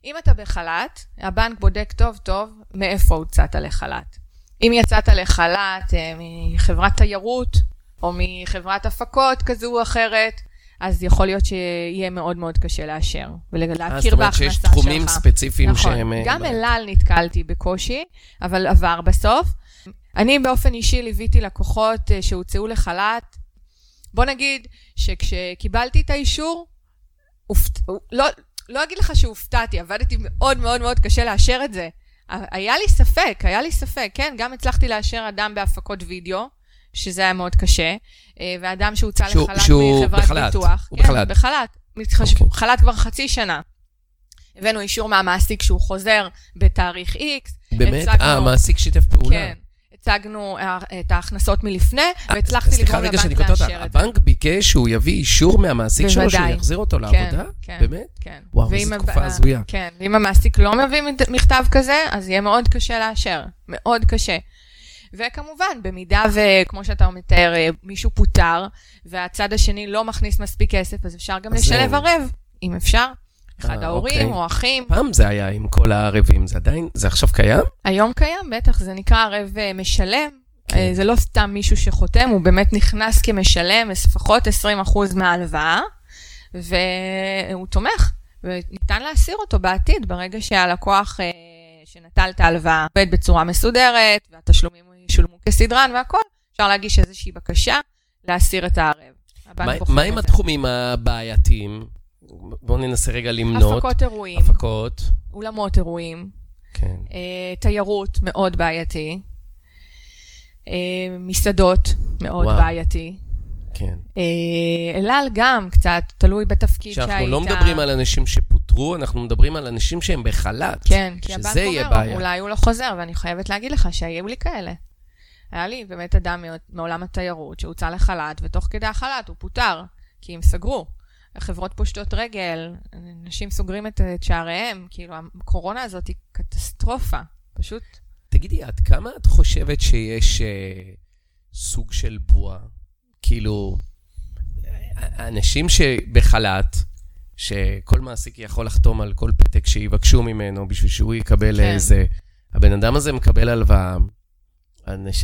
אם אתה בחל"ת, הבנק בודק טוב טוב מאיפה הוצאת לחל"ת. אם יצאת לחל"ת אה, מחברת תיירות, או מחברת הפקות כזו או אחרת, אז יכול להיות שיהיה מאוד מאוד קשה לאשר, אה, ולהכיר זאת אומרת בהכנסה שיש שלך. תחומים ספציפיים נכון. שהם... אה, גם ב- אל על נתקלתי בקושי, אבל עבר בסוף. אני באופן אישי ליוויתי לקוחות שהוצאו לחל"ת. בוא נגיד שכשקיבלתי את האישור, הופת... לא, לא אגיד לך שהופתעתי, עבדתי מאוד מאוד מאוד קשה לאשר את זה. היה לי ספק, היה לי ספק, כן, גם הצלחתי לאשר אדם בהפקות וידאו, שזה היה מאוד קשה, אה, ואדם שהוצא שהוא- לחל"ת שהוא מחברת בחל"ת, ביטוח. הוא כן, בחל"ת. בחל"ת. מתחש... אוקיי. חל"ת כבר חצי שנה. הבאנו אישור מהמעסיק שהוא חוזר בתאריך X. באמת? אה, המעסיק שיתף פעולה. כן. הצגנו אה, את ההכנסות מלפני, אה, והצלחתי סליחה לגרום רגע שאני לבנק קוטע אותך. לאשר את זה. הבנק ביקש שהוא יביא אישור מהמעסיק שלו שהוא. יחזיר אותו כן, לעבודה? כן, באמת? כן. וואו, איזו תקופה הזויה. כן, ואם המעסיק לא מביא מכתב כזה, אז יהיה מאוד קשה לאשר. מאוד קשה. וכמובן, במידה וכמו שאתה מתאר, אה, מישהו פוטר, והצד השני לא מכניס מספיק כסף, אז אפשר גם לשלב ערב, אם אפשר. אחד אה, ההורים אוקיי. או אחים. פעם זה היה עם כל הערבים, זה עדיין, זה עכשיו קיים? היום קיים, בטח, זה נקרא ערב אה, משלם. כן. אה, זה לא סתם מישהו שחותם, הוא באמת נכנס כמשלם, לפחות 20% מההלוואה, והוא תומך, וניתן להסיר אותו בעתיד, ברגע שהלקוח שנטל את ההלוואה עובד בצורה מסודרת, והתשלומים ישולמו כסדרן והכול, אפשר להגיש איזושהי בקשה להסיר את הערב. מה- עם. התחומים הבעייתיים? בואו ננסה רגע למנות. הפקות אירועים, הפקות. אולמות אירועים, כן. אה, תיירות, מאוד בעייתי. אה, מסעדות, מאוד וואו. בעייתי. כן. אה, אל על גם קצת, תלוי בתפקיד שהיית. שאנחנו לא מדברים על אנשים שפוטרו, אנחנו מדברים על אנשים שהם בחל"ת. כן, כי הבנק אומר, בעיה. אולי הוא לא חוזר, ואני חייבת להגיד לך שהיו לי כאלה. היה לי באמת אדם מעולם התיירות שהוצא לחל"ת, ותוך כדי החל"ת הוא פוטר, כי הם סגרו. חברות פושטות רגל, אנשים סוגרים את, את שעריהם, כאילו, הקורונה הזאת היא קטסטרופה, פשוט. תגידי, עד כמה את חושבת שיש אה, סוג של בועה? כאילו, אנשים שבחל"ת, שכל מעסיק יכול לחתום על כל פתק שיבקשו ממנו בשביל שהוא יקבל כן. איזה... הבן אדם הזה מקבל הלוואה.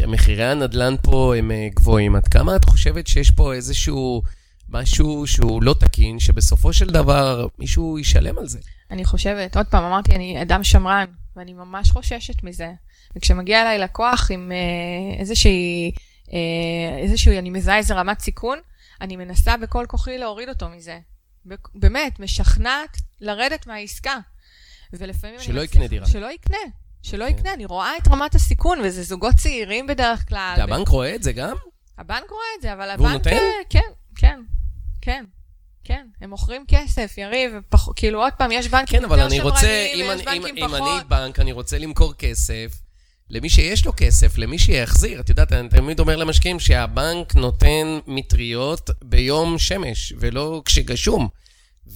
מחירי הנדל"ן פה הם אה, גבוהים. עד כמה את חושבת שיש פה איזשהו משהו שהוא לא תקין, שבסופו של דבר מישהו ישלם על זה? אני חושבת, עוד פעם, אמרתי, אני אדם שמרן, ואני ממש חוששת מזה. וכשמגיע אליי לקוח עם אה, איזושהי, אה, איזשהו, אני מזהה איזה רמת סיכון, אני מנסה בכל כוחי להוריד אותו מזה. באמת, משכנעת לרדת מהעסקה. ולפעמים אני שלא יקנה דירה. שלא יקנה. שלא כן. יקנה, אני רואה את רמת הסיכון, וזה זוגות צעירים בדרך כלל. והבנק רואה את זה גם? הבנק רואה את זה, אבל והוא הבנק... נותן? אה, כן, כן, כן. כן, הם מוכרים כסף, יריב, פח... כאילו עוד פעם, יש בנקים כן, יותר אני רוצה, אם ויש אני- אם- בנקים אם פחות. אני בנק, אני רוצה למכור כסף למי שיש לו כסף, למי שיחזיר. את יודעת, אני תמיד אומר למשקיעים שהבנק נותן מטריות ביום שמש, ולא כשגשום.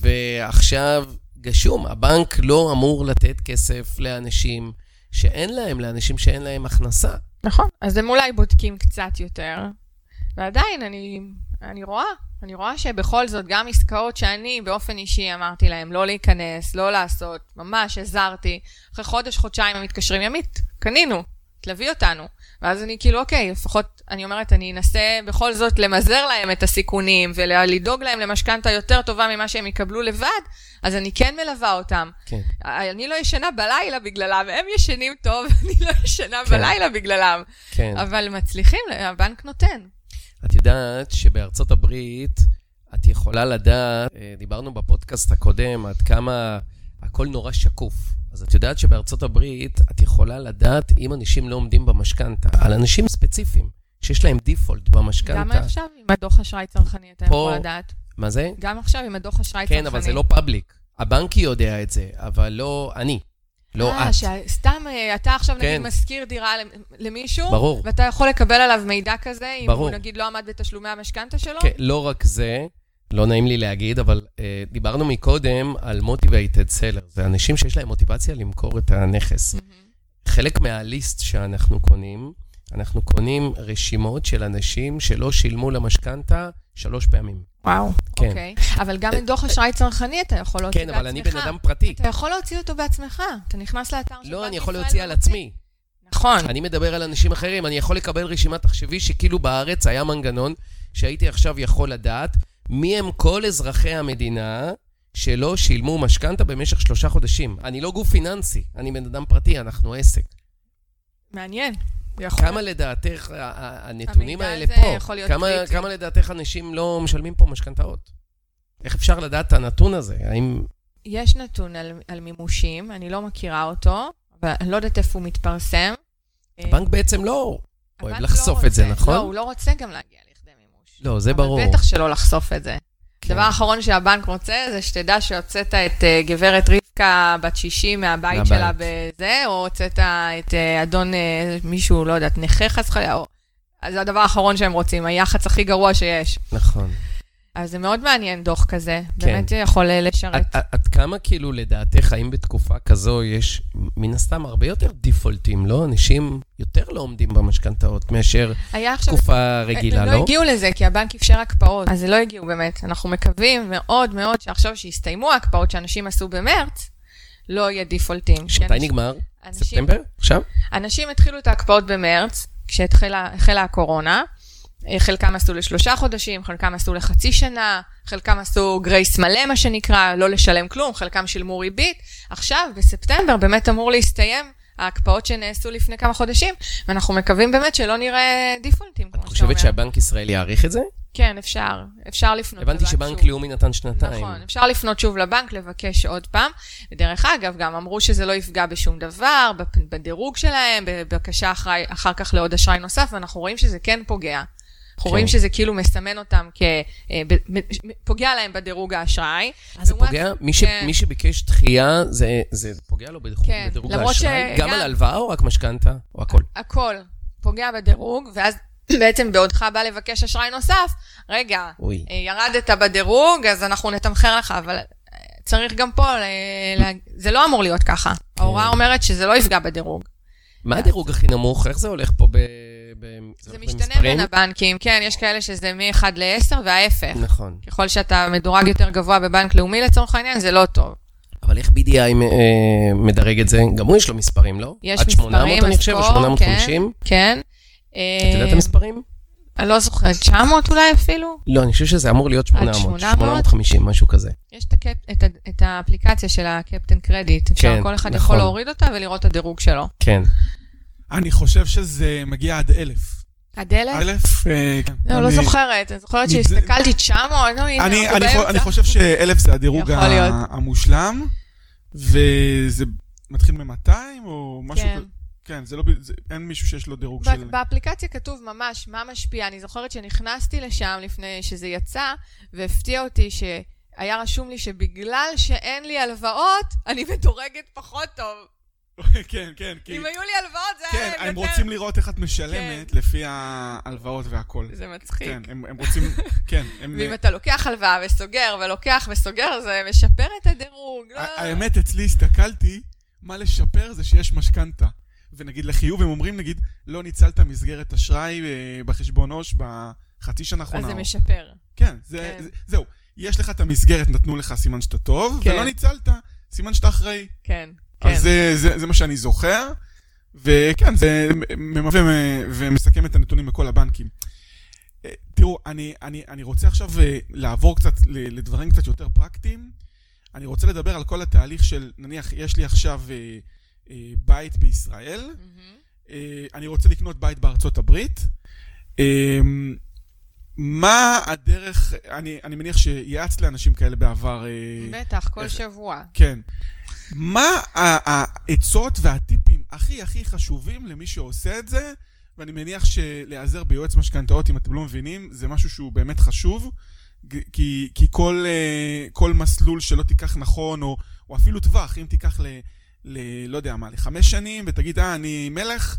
ועכשיו גשום, הבנק לא אמור לתת כסף לאנשים שאין להם, לאנשים שאין להם הכנסה. נכון, אז הם אולי בודקים קצת יותר, ועדיין אני, אני רואה, אני רואה שבכל זאת, גם עסקאות שאני באופן אישי אמרתי להם לא להיכנס, לא לעשות, ממש עזרתי, אחרי חודש, חודשיים הם מתקשרים, ימית, קנינו, תלווי אותנו. ואז אני כאילו, אוקיי, לפחות, אני אומרת, אני אנסה בכל זאת למזער להם את הסיכונים ולדאוג להם למשכנתה יותר טובה ממה שהם יקבלו לבד, אז אני כן מלווה אותם. כן. אני לא ישנה בלילה בגללם, הם ישנים טוב, <laughs> אני לא ישנה כן. בלילה בגללם. כן. אבל מצליחים, הבנק נותן. את יודעת שבארצות הברית את יכולה לדעת, אה, דיברנו בפודקאסט הקודם עד כמה הכל נורא שקוף. אז את יודעת שבארצות הברית את יכולה לדעת אם אנשים לא עומדים במשכנתה, על אנשים ספציפיים, שיש להם דיפולט במשכנתה. גם עכשיו עם הדוח אשראי צרכני אתה יכול לדעת. מה זה? גם עכשיו עם הדוח אשראי צרכני. כן, אבל זה לא פאבליק. הבנק יודע את זה, אבל לא אני, לא אה, את. שסתם אה, אתה עכשיו כן. נגיד משכיר דירה למישהו, ברור. ואתה יכול לקבל עליו מידע כזה, אם ברור. הוא נגיד לא עמד בתשלומי המשכנתה שלו? כן, לא רק זה, לא נעים לי להגיד, אבל אה, דיברנו מקודם על motivated sellers, זה אנשים שיש להם מוטיבציה למכור את הנכס. מהמם. חלק מהליסט שאנחנו קונים, אנחנו קונים רשימות של אנשים שלא שילמו למשכנתה שלוש פעמים. וואו, כן. אוקיי. אבל גם עם דוח אשראי צרכני אתה יכול להוציא כן, בעצמך. אבל אני בן אדם פרטי. אתה יכול להוציא אותו בעצמך. אתה נכנס לאתר של לא, בנק אני יכול ישראל להוציא על. עצמי. נכון. אני מדבר על אנשים אחרים, אני יכול לקבל רשימה, תחשבי שכאילו בארץ היה מנגנון שהייתי עכשיו יכול לדעת מי הם כל אזרחי המדינה שלא שילמו משכנתה במשך שלושה חודשים. אני לא גוף פיננסי, אני בן אדם פרטי, אנחנו עסק. מעניין. יכול כמה לדעתך הנתונים האלה פה, כמה. כמה לדעתך אנשים לא משלמים פה משכנתאות? איך אפשר לדעת את הנתון הזה? האם... יש נתון על, על מימושים, אני לא מכירה אותו, אבל אני לא יודעת איפה הוא מתפרסם. הבנק בעצם לא אוהב הבנק לחשוף לא את זה. נכון? לא, הוא לא רוצה גם להגיע לכדי מימוש. לא, זה ברור. אבל בטח שלא לחשוף את זה. כן. הדבר האחרון שהבנק רוצה זה שתדע שהוצאת את אה, גברת רבקה בת 60 מהבית מהבית. שלה בזה, או הוצאת את אה, אדון אה, מישהו, לא יודעת, נכה חס וחלילה, או... אז זה הדבר האחרון שהם רוצים, היח"צ הכי גרוע שיש. נכון. אז זה מאוד מעניין דוח כזה, כן. באמת יכול אה, לשרת. עד- כמה כאילו לדעתך, האם בתקופה כזו יש מן הסתם הרבה יותר דיפולטים, לא? אנשים יותר לא עומדים במשכנתאות מאשר היה עכשיו... תקופה רגילה, לא? לא הגיעו לזה, כי הבנק אפשר הקפאות, אז זה לא הגיעו באמת. אנחנו מקווים מאוד מאוד שעכשיו שיסתיימו ההקפאות שאנשים עשו במרץ, לא יהיה דיפולטים. כי מתי אנשים- נגמר? אנשים- ספטמבר? עכשיו? אנשים התחילו את ההקפאות במרץ, כשהתחילה החלה הקורונה. אה, חלקם עשו לשלושה חודשים, חלקם עשו לחצי שנה, חלקם עשו גרייס מלא, מה שנקרא, לא לשלם כלום, חלקם שילמו ריבית. עכשיו, בספטמבר, באמת אמור להסתיים ההקפאות שנעשו לפני כמה חודשים, ואנחנו מקווים באמת שלא נראה דיפולטים, כמו את שאתה חושבת אומר. שהבנק ישראל יעריך את זה? כן, אפשר. אפשר לפנות הבנתי לבנק שבנק שוב. לאומי נתן שנתיים. נכון, אפשר לפנות שוב לבנק, לבקש עוד פעם. ודרך אגב, גם אמרו שזה לא יפגע בשום דבר, בדירוג שלהם, בבקשה אחרי, אחר כך לעוד אשראי נוסף, ואנחנו רואים שזה כן פוגע. אנחנו כן. רואים שזה כאילו מסמן אותם כ... אה, פוגע להם בדירוג האשי. אה, זה פוגע? מי כן. מי שביקש דחייה, זה- זה פוגע לו בדירוג כן, בדירוג האשראי? גם על הלוואה או רק משכנתה? או הכל? הכל פוגע בדירוג, ואז <clears throat> בעצם בעודך בא לבקש אשראי נוסף, רגע, אוי. אה, ירדת בדירוג, אז אנחנו נתמחר לך, אבל אה, צריך גם פה, ל- ל- זה לא אמור להיות ככה. ההוראה אומרת שזה לא יפגע בדירוג. מה הדירוג הכי נמוך? איך זה הולך פה ב... ב... זה משתנה במספרים? בין הבנקים, כן, יש כאלה שזה מ-1 ל-10 וההפך. נכון. ככל שאתה מדורג יותר גבוה בבנק לאומי לצורך העניין, זה לא טוב. אבל איך BDI אה, מדרג את זה? גם הוא יש לו מספרים, לא? יש עד 800 אני חושב, או הסקור, 850? כן. כן. את יודעת את המספרים? אני לא זוכרת, 900 אולי אפילו? לא, אני חושב שזה אמור להיות 800. 800? 850, משהו כזה. יש את, הקפ... את, ה... את האפליקציה של הקפטן קרדיט. אפשר, כן, כל אחד נכון. יכול להוריד אותה ולראות את הדירוג שלו. כן. אני חושב שזה מגיע עד אלף. עד אלף? אלף? אה, כן. לא, לא זוכרת. אני זוכרת שהסתכלתי 900, נו, הנה, אני, אנחנו באמצע. אני חושב שאלף זה הדירוג המושלם, וזה מתחיל מ-200 או משהו כן. כזה. כן, זה לא, זה, אין מישהו שיש לו דירוג של... באפליקציה כתוב ממש מה משפיע. אני זוכרת שנכנסתי לשם לפני שזה יצא, והפתיע אותי שהיה רשום לי שבגלל שאין לי הלוואות, אני מדורגת פחות טוב. כן, כן, כי... אם היו לי הלוואות, זה כן, היה הם יותר... רוצים לראות איך את משלמת לפי ההלוואות והכל. זה מצחיק. כן, הם, הם רוצים... <laughs> כן, הם... ואם אתה לוקח הלוואה וסוגר, ולוקח וסוגר, זה משפר את הדירוג. לא? האמת, אצלי הסתכלתי, מה לשפר זה שיש משכנתה. ונגיד לחיוב, הם אומרים, נגיד, לא ניצלת מסגרת אשראי אה, בחשבון עו"ש בחצי שנה אז האחרונה. זה או- משפר. כן, זה, כן. זה, זהו. יש לך את המסגרת, נתנו לך סימן שאתה טוב, כן. ולא ניצלת, סימן שאתה אחראי. כן, כן. אז זה, זה, זה מה שאני זוכר, וכן, זה ממווה ומסכם את הנתונים בכל הבנקים. אה, תראו, אני, אני, אני רוצה עכשיו אה, לעבור קצת לדברים קצת יותר פרקטיים. אני רוצה לדבר על כל התהליך של, נניח, יש לי עכשיו אה, אה, בית בישראל. אה, אני רוצה לקנות בית בארצות הברית. אה, מה הדרך, אני, אני מניח שיעצת לאנשים כאלה בעבר. בטח, כל איך- שבוע. כן. מה העצות והטיפים הכי הכי חשובים למי שעושה את זה? ואני מניח שלהיעזר ביועץ משכנתאות, אם אתם לא מבינים, זה משהו שהוא באמת חשוב. כי, כי כל, אה, כל מסלול שלא תיקח נכון, או, או אפילו טווח, אם תיקח ל, ל... לא יודע מה, לחמש שנים, ותגיד, אה, אני מלך,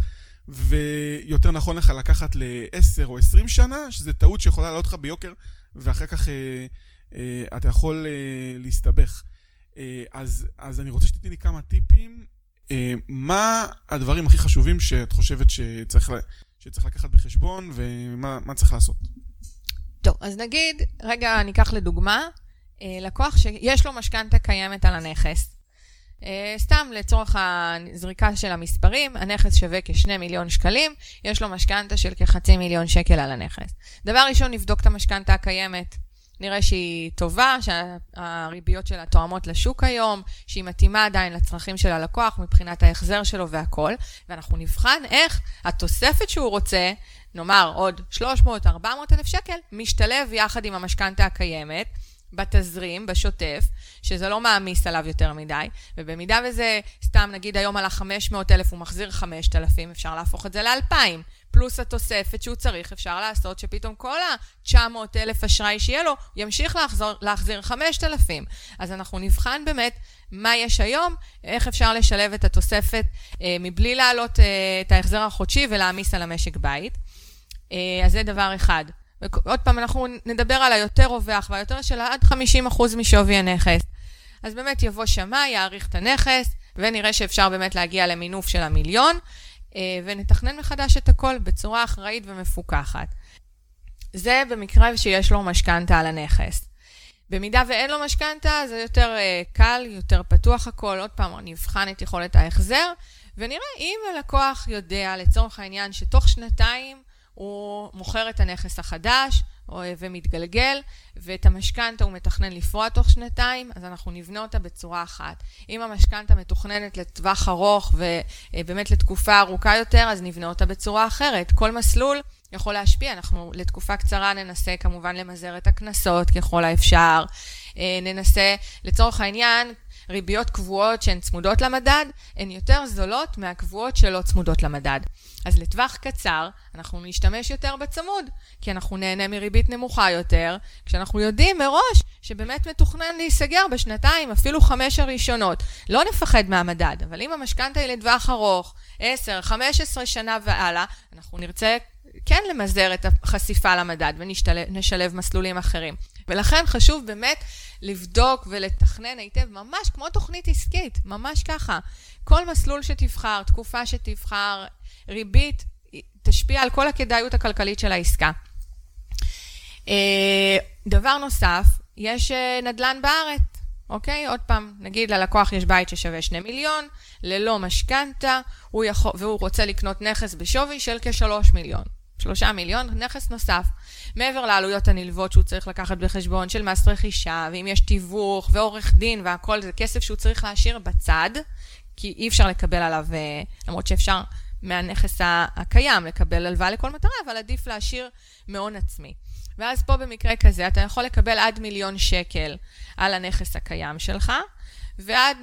ויותר נכון לך לקחת לעשר או עשרים שנה, שזה טעות שיכולה לעלות לך ביוקר, ואחר כך אה, אה, אתה יכול אה, להסתבך. אה, אז, אז אני רוצה שתתני לי כמה טיפים. אה, מה הדברים הכי חשובים שאת חושבת שצריך, שצריך לקחת בחשבון, ומה מה צריך לעשות? טוב, אז נגיד, רגע, ניקח לדוגמה, אה, לקוח שיש לו משכנתה קיימת על הנכס. סתם לצורך הזריקה של המספרים, הנכס שווה כ-2 מיליון שקלים, יש לו משכנתה של כחצי מיליון שקל על הנכס. דבר ראשון, נבדוק את המשכנתה הקיימת. נראה שהיא טובה, שהריביות שלה תואמות לשוק היום, שהיא מתאימה עדיין לצרכים של הלקוח מבחינת ההחזר שלו והכל, ואנחנו נבחן איך התוספת שהוא רוצה, נאמר עוד 300-400 אלף שקל, משתלב יחד עם המשכנתה הקיימת. בתזרים, בשוטף, שזה לא מעמיס עליו יותר מדי, ובמידה וזה, סתם נגיד היום על ה-500 אלף הוא מחזיר 5,000, אפשר להפוך את זה ל-2,000, פלוס התוספת שהוא צריך, אפשר לעשות שפתאום כל ה-900 אלף אשראי שיהיה לו, ימשיך להחזור, להחזיר 5,000. אז אנחנו נבחן באמת מה יש היום, איך אפשר לשלב את התוספת אה, מבלי להעלות אה, את ההחזר החודשי ולהעמיס על המשק בית. אה, אז זה דבר אחד. ועוד פעם, אנחנו נדבר על היותר רווח והיותר של עד 50% משווי הנכס. אז באמת יבוא שמאי, יעריך את הנכס, ונראה שאפשר באמת להגיע למינוף של המיליון, אה, ונתכנן מחדש את הכל בצורה אחראית ומפוקחת. זה במקרה שיש לו משכנתה על הנכס. במידה ואין לו משכנתה, זה יותר uh, קל, יותר פתוח הכל. עוד פעם, נבחן את יכולת ההחזר, ונראה אם הלקוח יודע, לצורך העניין, שתוך שנתיים הוא מוכר את הנכס החדש ומתגלגל, ואת המשכנתה הוא מתכנן לפרוע תוך שנתיים, אז אנחנו נבנה אותה בצורה אחת. אם המשכנתה מתוכננת לטווח ארוך ובאמת לתקופה ארוכה יותר, אז נבנה אותה בצורה אחרת. כל מסלול יכול להשפיע. אנחנו לתקופה קצרה ננסה כמובן למזער את הקנסות ככל האפשר. ננסה, לצורך העניין, ריביות קבועות שהן צמודות למדד, הן יותר זולות מהקבועות שלא צמודות למדד. אז לטווח קצר, אנחנו נשתמש יותר בצמוד, כי אנחנו נהנה מריבית נמוכה יותר, כשאנחנו יודעים מראש שבאמת מתוכנן להיסגר בשנתיים, אפילו חמש הראשונות. לא נפחד מהמדד, אבל אם המשכנתה היא לטווח ארוך, 10, 15 שנה והלאה, אנחנו נרצה כן למזער את החשיפה למדד ונשלב מסלולים אחרים. ולכן חשוב באמת לבדוק ולתכנן היטב, ממש כמו תוכנית עסקית, ממש ככה. כל מסלול שתבחר, תקופה שתבחר, ריבית, תשפיע על כל הכדאיות הכלכלית של העסקה. אה, דבר נוסף, יש אה, נדל"ן בארץ, אוקיי? עוד פעם, נגיד ללקוח יש בית ששווה 2 מיליון, ללא משכנתה, והוא רוצה לקנות נכס בשווי של כ-3 מיליון. 3 מיליון, נכס נוסף. מעבר לעלויות הנלוות שהוא צריך לקחת בחשבון של מס רכישה, ואם יש תיווך ועורך דין והכל, זה כסף שהוא צריך להשאיר בצד, כי אי אפשר לקבל עליו, אה, למרות שאפשר מהנכס הקיים לקבל הלוואה לכל מטרה, אבל עדיף להשאיר מהון עצמי. ואז פה במקרה כזה אתה יכול לקבל עד מיליון שקל על הנכס הקיים שלך, ועד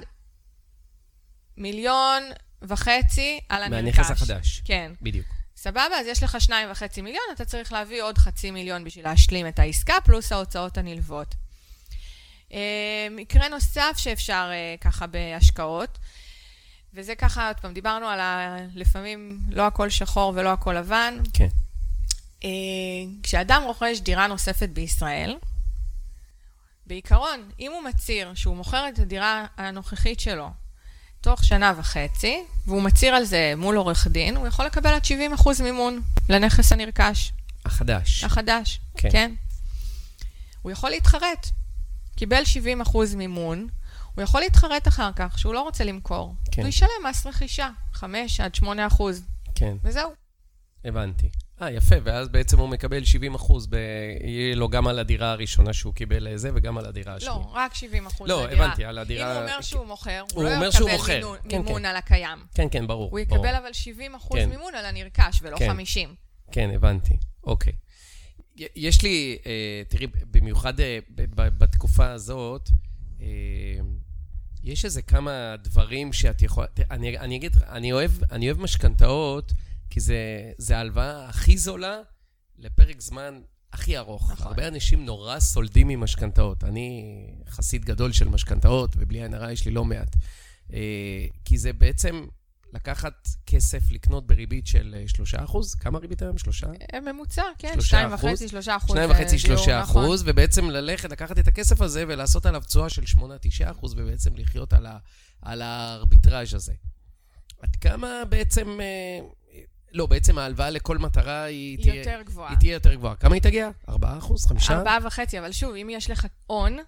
מיליון וחצי על הנרכש. מהנכס החדש. כן. בדיוק. סבבה, אז יש לך שניים וחצי מיליון, אתה צריך להביא עוד חצי מיליון בשביל להשלים את העסקה, פלוס ההוצאות הנלוות. אה, מקרה נוסף שאפשר אה, ככה בהשקעות, וזה ככה, עוד פעם, דיברנו על ה... לפעמים לא הכל שחור ולא הכל לבן. כן. אה, כשאדם רוכש דירה נוספת בישראל, בעיקרון, אם הוא מצהיר שהוא מוכר את הדירה הנוכחית שלו תוך שנה וחצי, והוא מצהיר על זה מול עורך דין, הוא יכול לקבל עד 70% מימון לנכס הנרכש. החדש. החדש, כן. כן. הוא יכול להתחרט. קיבל 70% מימון, הוא יכול להתחרט אחר כך שהוא לא רוצה למכור. כן. הוא ישלם מס רכישה, 5 עד 8%, כן, וזהו. הבנתי. אה, יפה, ואז בעצם הוא מקבל 70 אחוז, ב... יהיה לו גם על הדירה הראשונה שהוא קיבל זה, וגם על הדירה השנייה. לא, רק 70 אחוז לא, לדירה. הבנתי, על הדירה- אם הוא אומר שהוא מוכר, הוא, הוא לא יקבל. מימון, כן, מימון כן. על הקיים. כן, כן, ברור. הוא ברור. יקבל אבל 70 אחוז כן. מימון על הנרכש, ולא כן. 50. כן, הבנתי. אוקיי. יש לי, אה, תראי, במיוחד אה, בתקופה הזאת, אה, יש איזה כמה דברים שאת יכולה... אני, אני אגיד, אני אוהב, אני אוהב משכנתאות, כי זה, ההלוואה הכי זולה לפרק זמן הכי ארוך. נכון. הרבה אנשים נורא סולדים ממשכנתאות. אני חסיד גדול של משכנתאות, ובלי עין הרע יש לי לא מעט. אה, כי זה בעצם לקחת כסף, לקנות בריבית של אה, 3%, כמה ריבית היום? 3? אה, ממוצע, כן, שלושה 2.5, אחוז? 3 אחוז. 2.5, אה, 3 דיור, נכון. אחוז, ובעצם ללכת, לקחת את הכסף הזה ולעשות עליו תשואה של 8-9 אחוז, ובעצם לחיות על, ה, על הארביטראז' הזה. עד כמה בעצם, אה, לא, בעצם ההלוואה לכל מטרה היא, היא תהיה, יותר גבוהה. היא תהיה יותר גבוהה. כמה היא תגיע? 4 אחוז? 5? ארבעה וחצי, אבל שוב, אם יש לך הון,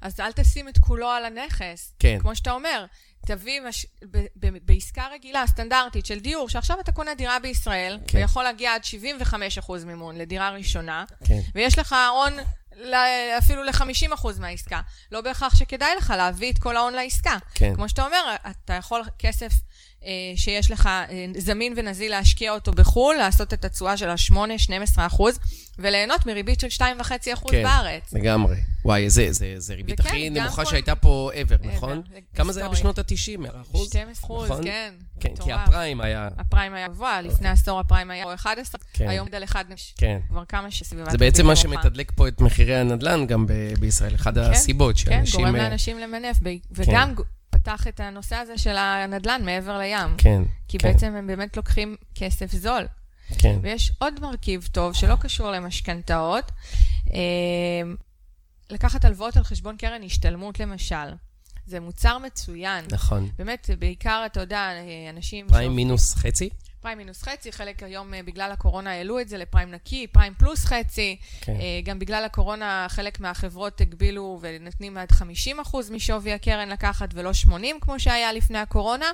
אז אל תשים את כולו על הנכס. כן. כמו שאתה אומר, תביא מש... ב- ב- בעסקה רגילה, סטנדרטית של דיור, שעכשיו אתה קונה דירה בישראל, כן. ויכול להגיע עד 75% מימון לדירה ראשונה, כן. ויש לך הון ל- אפילו ל-50% מהעסקה. לא בהכרח שכדאי לך להביא את כל ההון לעסקה. כן. כמו שאתה אומר, אתה יכול כסף שיש לך אה, זמין ונזיל להשקיע אותו בחו"ל, לעשות את התשואה של ה-8-12 אחוז, וליהנות מריבית של 2.5 אחוז כן. בארץ. לגמרי. וואי, זה, זה, זה ריבית וכן, הכי נמוכה כל- שהייתה פה ever, ever, נכון? זה כמה זה היה. בשנות ה-90? 100 אחוז? 12 אחוז, נכון? כן. כן, כי. הפריים היה... הפריים היה גבוה, לפני עשור הפריים היה 11, כן. היום עד 1 כן. כבר כמה שסביבת... זה בעצם מה. שמתדלק פה את מחירי הנדל"ן גם ב- בישראל, אחת הסיבות כן, שאנשים... גורם אה, לאנשים למנף, וגם ג- פתח את הנושא הזה של הנדל"ן מעבר לים. כן, כי כן, בעצם הם באמת לוקחים כסף זול. כן, ויש עוד מרכיב טוב שלא קשור למשכנתאות, אה, לקחת הלוואות על חשבון קרן השתלמות למשל. זה מוצר מצוין. נכון. באמת, בעיקר, אתה יודע, אה, אנשים... פריים שעובדים- מינוס חצי? פריים מינוס חצי, חלק היום אה, בגלל הקורונה העלו את זה לפריים נקי, פריים פלוס חצי. כן. אה, גם בגלל הקורונה חלק מהחברות הגבילו ונותנים עד 50% משווי הקרן לקחת ולא 80 כמו שהיה לפני הקורונה,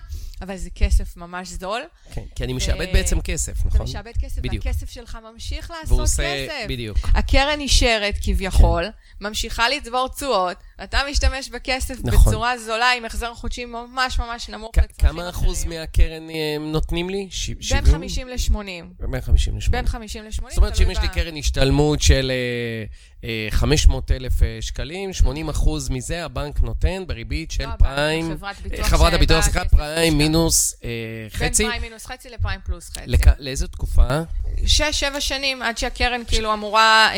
אבל זה כסף ממש זול. כן, כי אני משעבד אה, בעצם כסף, אתה נכון? משעבד כסף, בדיוק. והכסף שלך ממשיך והוא לעשות עושה... כסף. בדיוק. הקרן נשארת כביכול, ממשיכה לצבור תשואות, ואתה משתמש בכסף נכון. בצורה זולה עם החזר חודשי ממש ממש נמוך כ- לצרכים כמה אחוז אחרים. מהקרן אה, נותנים לי? ש- בין 70? 50 ל-80. בין 50 ל-80. בין 50 ל-80. זאת אומרת שאם יש לי קרן השתלמות של אה, אה, 500 אלף אה, שקלים, 80 אחוז מזה הבנק נותן בריבית של לא פריים, חברת אה, ביטוח חברת הביטוח, סליחה, פריים. מינוס אה, בין חצי. פריים מינוס חצי לפריים פלוס חצי. לכ- לאיזו תקופה? שש, שבע שנים עד שהקרן כאילו אמורה,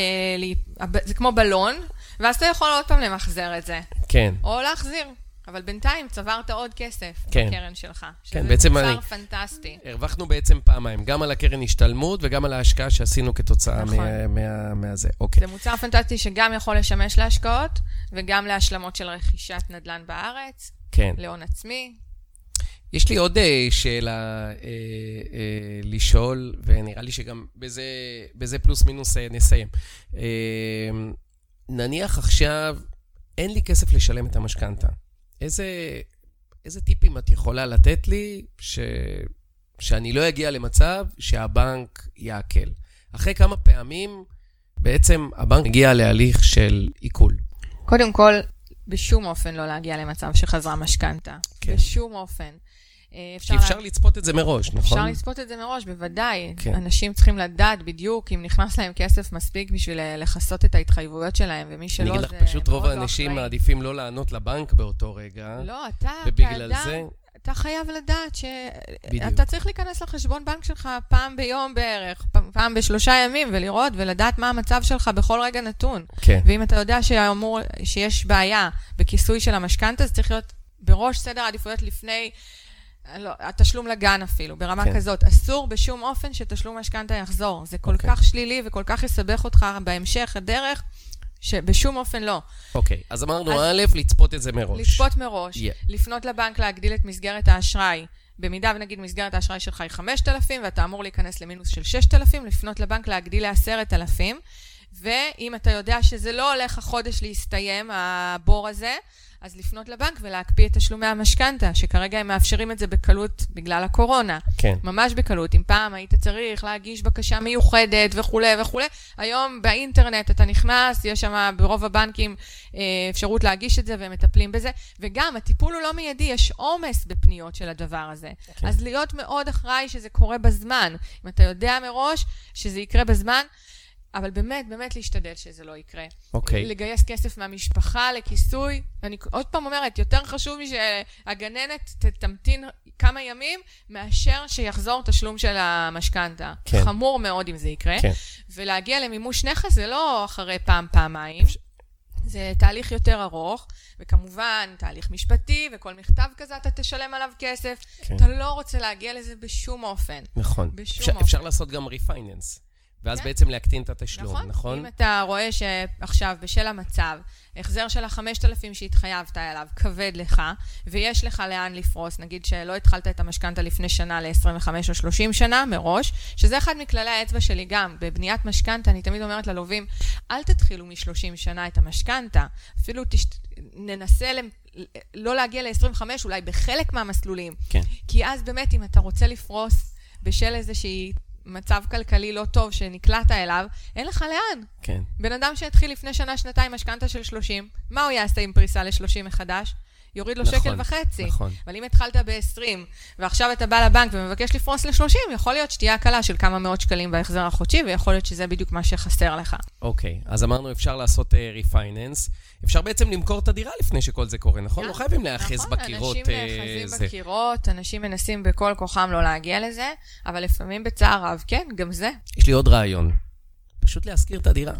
זה כמו בלון, ואז אתה יכול עוד פעם למחזר את זה, כן. או להחזיר. אבל בינתיים צברת עוד כסף כן. בקרן שלך. כן, בעצם שזה אני- מוצר פנטסטי. הרווחנו בעצם פעמיים, גם על הקרן השתלמות וגם על ההשקעה שעשינו כתוצאה נכון. מה, מה, מהזה. אוקיי. זה מוצר פנטסטי שגם יכול לשמש להשקעות, וגם להשלמות של רכישת נדל"ן בארץ, כן. להון עצמי. יש לי עוד אה, שאלה אה, אה, לשאול, ונראה לי שגם בזה, בזה פלוס מינוס אה, נסיים. אה, נניח עכשיו אין לי כסף לשלם את המשכנתה. איזה, איזה טיפים את יכולה לתת לי ש, שאני לא אגיע למצב שהבנק יעקל? אחרי כמה פעמים בעצם הבנק הגיע להליך של עיכול. קודם כל, בשום אופן לא להגיע למצב שחזרה משכנתה. כן. בשום אופן. אה, אפשר, כי אפשר לה- לצפות את זה מראש, נכון? אפשר לצפות את זה מראש, בוודאי. כן. אנשים צריכים לדעת בדיוק אם נכנס להם כסף מספיק בשביל אה, לכסות את ההתחייבויות שלהם, ומי אני שלא, אגיד לך, זה פשוט רוב מאוד לא האנשים. מעדיפים לא לענות לבנק באותו רגע, לא, אתה ובגלל כאדם, זה, אתה חייב לדעת. שאתה צריך להיכנס לחשבון בנק שלך פעם ביום בערך, פעם- פעם בשלושה ימים, ולראות ולדעת מה המצב שלך בכל רגע נתון. כן, ואם אתה יודע שאמור, שיש בעיה בכיסוי של המשכנתה, זה צריך להיות בראש סדר העדיפויות לפני לא, התשלום לגן אפילו, ברמה כן. כזאת. אסור בשום אופן שתשלום משכנתה יחזור. זה כל אוקיי. כך שלילי וכל כך יסבך אותך בהמשך הדרך, שבשום אופן לא. אוקיי. אז אמרנו, אז- א', לצפות את זה מראש. לצפות מראש, Yeah. לפנות לבנק להגדיל את מסגרת האשראי. במידה ונגיד מסגרת האשראי שלך היא 5,000 ואתה אמור להיכנס למינוס של 6,000, לפנות לבנק להגדיל ל-10,000. ואם אתה יודע שזה לא הולך החודש להסתיים, הבור הזה, אז לפנות לבנק ולהקפיא את תשלומי המשכנתה, שכרגע הם מאפשרים את זה בקלות בגלל הקורונה. כן, ממש בקלות. אם פעם היית צריך להגיש בקשה מיוחדת וכולי וכולי, היום באינטרנט אתה נכנס, יש שם ברוב הבנקים אה, אפשרות להגיש את זה והם מטפלים בזה. וגם, הטיפול הוא לא מיידי, יש עומס בפניות של הדבר הזה. כן. כן. אז להיות מאוד אחראי שזה קורה בזמן. אם אתה יודע מראש שזה יקרה בזמן, אבל באמת, באמת להשתדל שזה לא יקרה. אוקיי. לגייס כסף מהמשפחה לכיסוי. אני עוד פעם אומרת, יותר חשוב לי שהגננת ת- תמתין כמה ימים, מאשר שיחזור תשלום של המשכנתה. כן. חמור מאוד אם זה יקרה. כן. ולהגיע למימוש נכס זה לא אחרי פעם, פעמיים. זה תהליך יותר ארוך, וכמובן, תהליך משפטי, וכל מכתב כזה אתה תשלם עליו כסף. כן. אתה לא רוצה להגיע לזה בשום אופן. נכון. בשום אפשר- אופן. אפשר לעשות גם ריפייננס, ואז כן. בעצם להקטין את התשלום, נכון? נכון? אם אתה רואה שעכשיו, בשל המצב, החזר של ה-5,000 שהתחייבת אליו כבד לך, ויש לך לאן לפרוס, נגיד שלא התחלת את המשכנתה לפני שנה ל-25 או 30 שנה מראש, שזה אחד מכללי האצבע שלי גם. בבניית משכנתה, אני תמיד אומרת ללווים, אל תתחילו מ-30 שנה את המשכנתה. אפילו תש... ננסה ל... לא להגיע ל-25, אולי בחלק מהמסלולים. כן. כי אז באמת, אם אתה רוצה לפרוס בשל איזושהי מצב כלכלי לא טוב שנקלעת אליו, אין לך לאן. כן. בן אדם שהתחיל לפני שנה-שנתיים משכנתה של 30, מה הוא יעשה עם פריסה ל-30 מחדש? יוריד לו נכון, שקל וחצי. נכון. אבל אם התחלת ב-20, ועכשיו אתה בא לבנק ומבקש לפרוס ל-30, יכול להיות שתהיה הקלה של כמה מאות שקלים בהחזר החודשי, ויכול להיות שזה בדיוק מה שחסר לך. אוקיי, אז אמרנו אפשר לעשות ריפייננס. אפשר בעצם למכור את הדירה לפני שכל זה קורה, נכון? כן. לא חייבים להיאחז נכון, בקירות. אנשים אה, נאחזים זה. בקירות, אנשים מנסים בכל כוחם לא להגיע לזה, אבל לפעמים בצער רב, כן, גם זה. יש לי עוד רעיון. פשוט להשכיר את הדירה.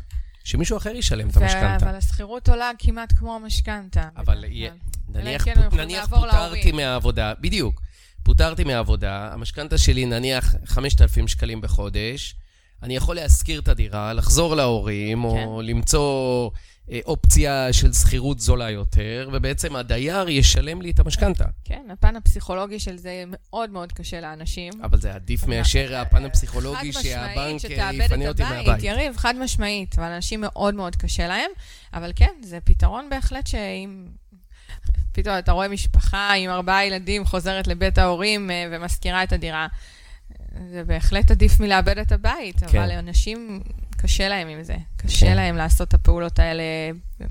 שמישהו אחר ישלם את המשכנתה. אבל השכירות עולה כמעט כמו המשכנתה. אבל. נניח, כן יכולים נניח פוטרתי. מהעבודה, בדיוק, פוטרתי מהעבודה, המשכנתה שלי נניח 5,000 שקלים בחודש, אני יכול להשכיר את הדירה, לחזור להורים, או כן. למצוא אה, אופציה של שכירות זולה יותר, ובעצם הדייר ישלם לי את המשכנתה. כן, הפן הפסיכולוגי של זה מאוד מאוד קשה לאנשים. אבל זה עדיף מאשר הפן הפסיכולוגי חד שהבנק משמעית, אה, שתאבד יפנה את אותי הבית. מהבית. יריב, חד משמעית, אבל אנשים מאוד מאוד קשה להם. אבל כן, זה פתרון בהחלט שאם... פתאום אתה רואה משפחה עם ארבעה ילדים חוזרת לבית ההורים אה, ומשכירה את הדירה. זה בהחלט עדיף מלאבד את הבית, כן. אבל אנשים, קשה להם עם זה. קשה כן. להם לעשות את הפעולות האלה.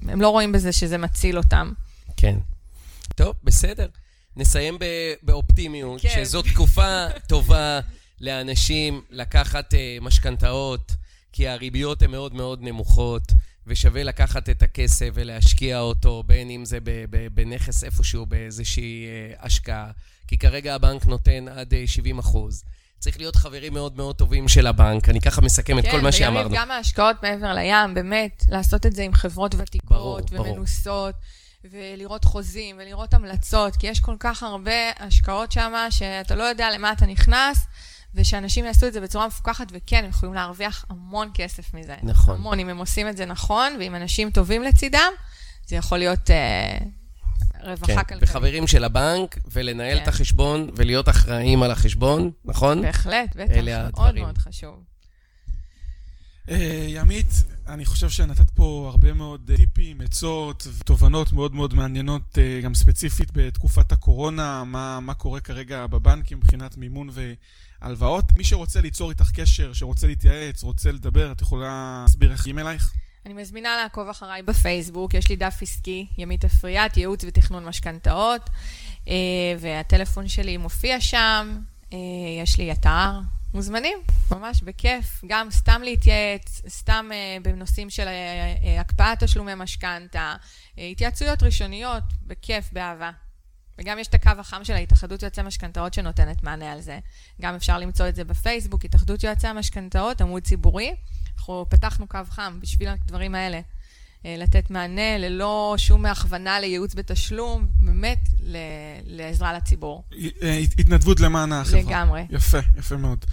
הם לא רואים בזה שזה מציל אותם. כן. טוב, בסדר. נסיים ב- באופטימיות, כן. שזו תקופה <laughs> טובה לאנשים לקחת uh, משכנתאות, כי הריביות הן מאוד מאוד נמוכות, ושווה לקחת את הכסף ולהשקיע אותו, בין אם זה ב- ב- בנכס איפשהו, באיזושהי uh, השקעה, כי כרגע הבנק נותן עד uh, 70 אחוז. צריך להיות חברים מאוד מאוד טובים של הבנק. אני ככה מסכם את כל מה שאמרנו. כן, ויריב, גם ההשקעות מעבר לים, באמת, לעשות את זה עם חברות ותיקות ברור, ברור. ומנוסות, ולראות חוזים ולראות המלצות, כי יש כל כך הרבה השקעות שם שאתה לא יודע למה אתה נכנס, ושאנשים יעשו את זה בצורה מפוקחת, וכן, הם יכולים להרוויח המון כסף מזה. נכון. המון, אם הם עושים את זה נכון, ואם אנשים טובים לצידם, זה יכול להיות אה, רווחה כן, כלכלית. וחברים של הבנק, ולנהל כן. את החשבון, ולהיות אחראים על החשבון, נכון? בהחלט, בטח, אלה מאוד הדברים. מאוד חשוב. אה, ימית, אני חושב שנתת פה הרבה מאוד אה, טיפים, עצות ותובנות מאוד מאוד מעניינות, אה, גם ספציפית בתקופת הקורונה, מה, מה קורה כרגע בבנקים מבחינת מימון והלוואות. מי שרוצה ליצור איתך קשר, שרוצה להתייעץ, רוצה לדבר, את יכולה להסביר איך עם אלייך? אני מזמינה לעקוב אחריי בפייסבוק, יש לי דף עסקי, ימית אפריאט, ייעוץ ותכנון משכנתאות, אה, והטלפון שלי מופיע שם, אה, יש לי אתר, מוזמנים, ממש בכיף, גם סתם להתייעץ, סתם אה, בנושאים של אה, אה, הקפאת תשלומי משכנתה, אה, התייעצויות ראשוניות, בכיף, באהבה. וגם יש את הקו החם של ההתאחדות יועצי משכנתאות שנותנת מענה על זה. גם אפשר למצוא את זה בפייסבוק, התאחדות יועצי המשכנתאות, עמוד ציבורי. אנחנו פתחנו קו חם בשביל הדברים האלה. אה, לתת מענה ללא שום הכוונה לייעוץ בתשלום, באמת ל- לעזרה לציבור. אה, התנדבות למען החברה. לגמרי. יפה, יפה מאוד.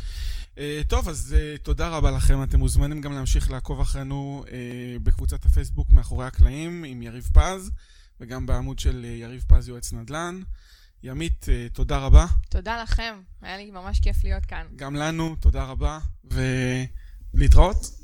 אה, טוב, אז תודה רבה לכם. אתם מוזמנים גם להמשיך לעקוב אחרינו בקבוצת הפייסבוק מאחורי הקלעים עם יריב פז, וגם בעמוד של יריב פז יועץ נדל"ן. ימית, תודה רבה. תודה לכם, היה לי ממש כיף להיות כאן. גם לנו, תודה רבה, ולהתראות.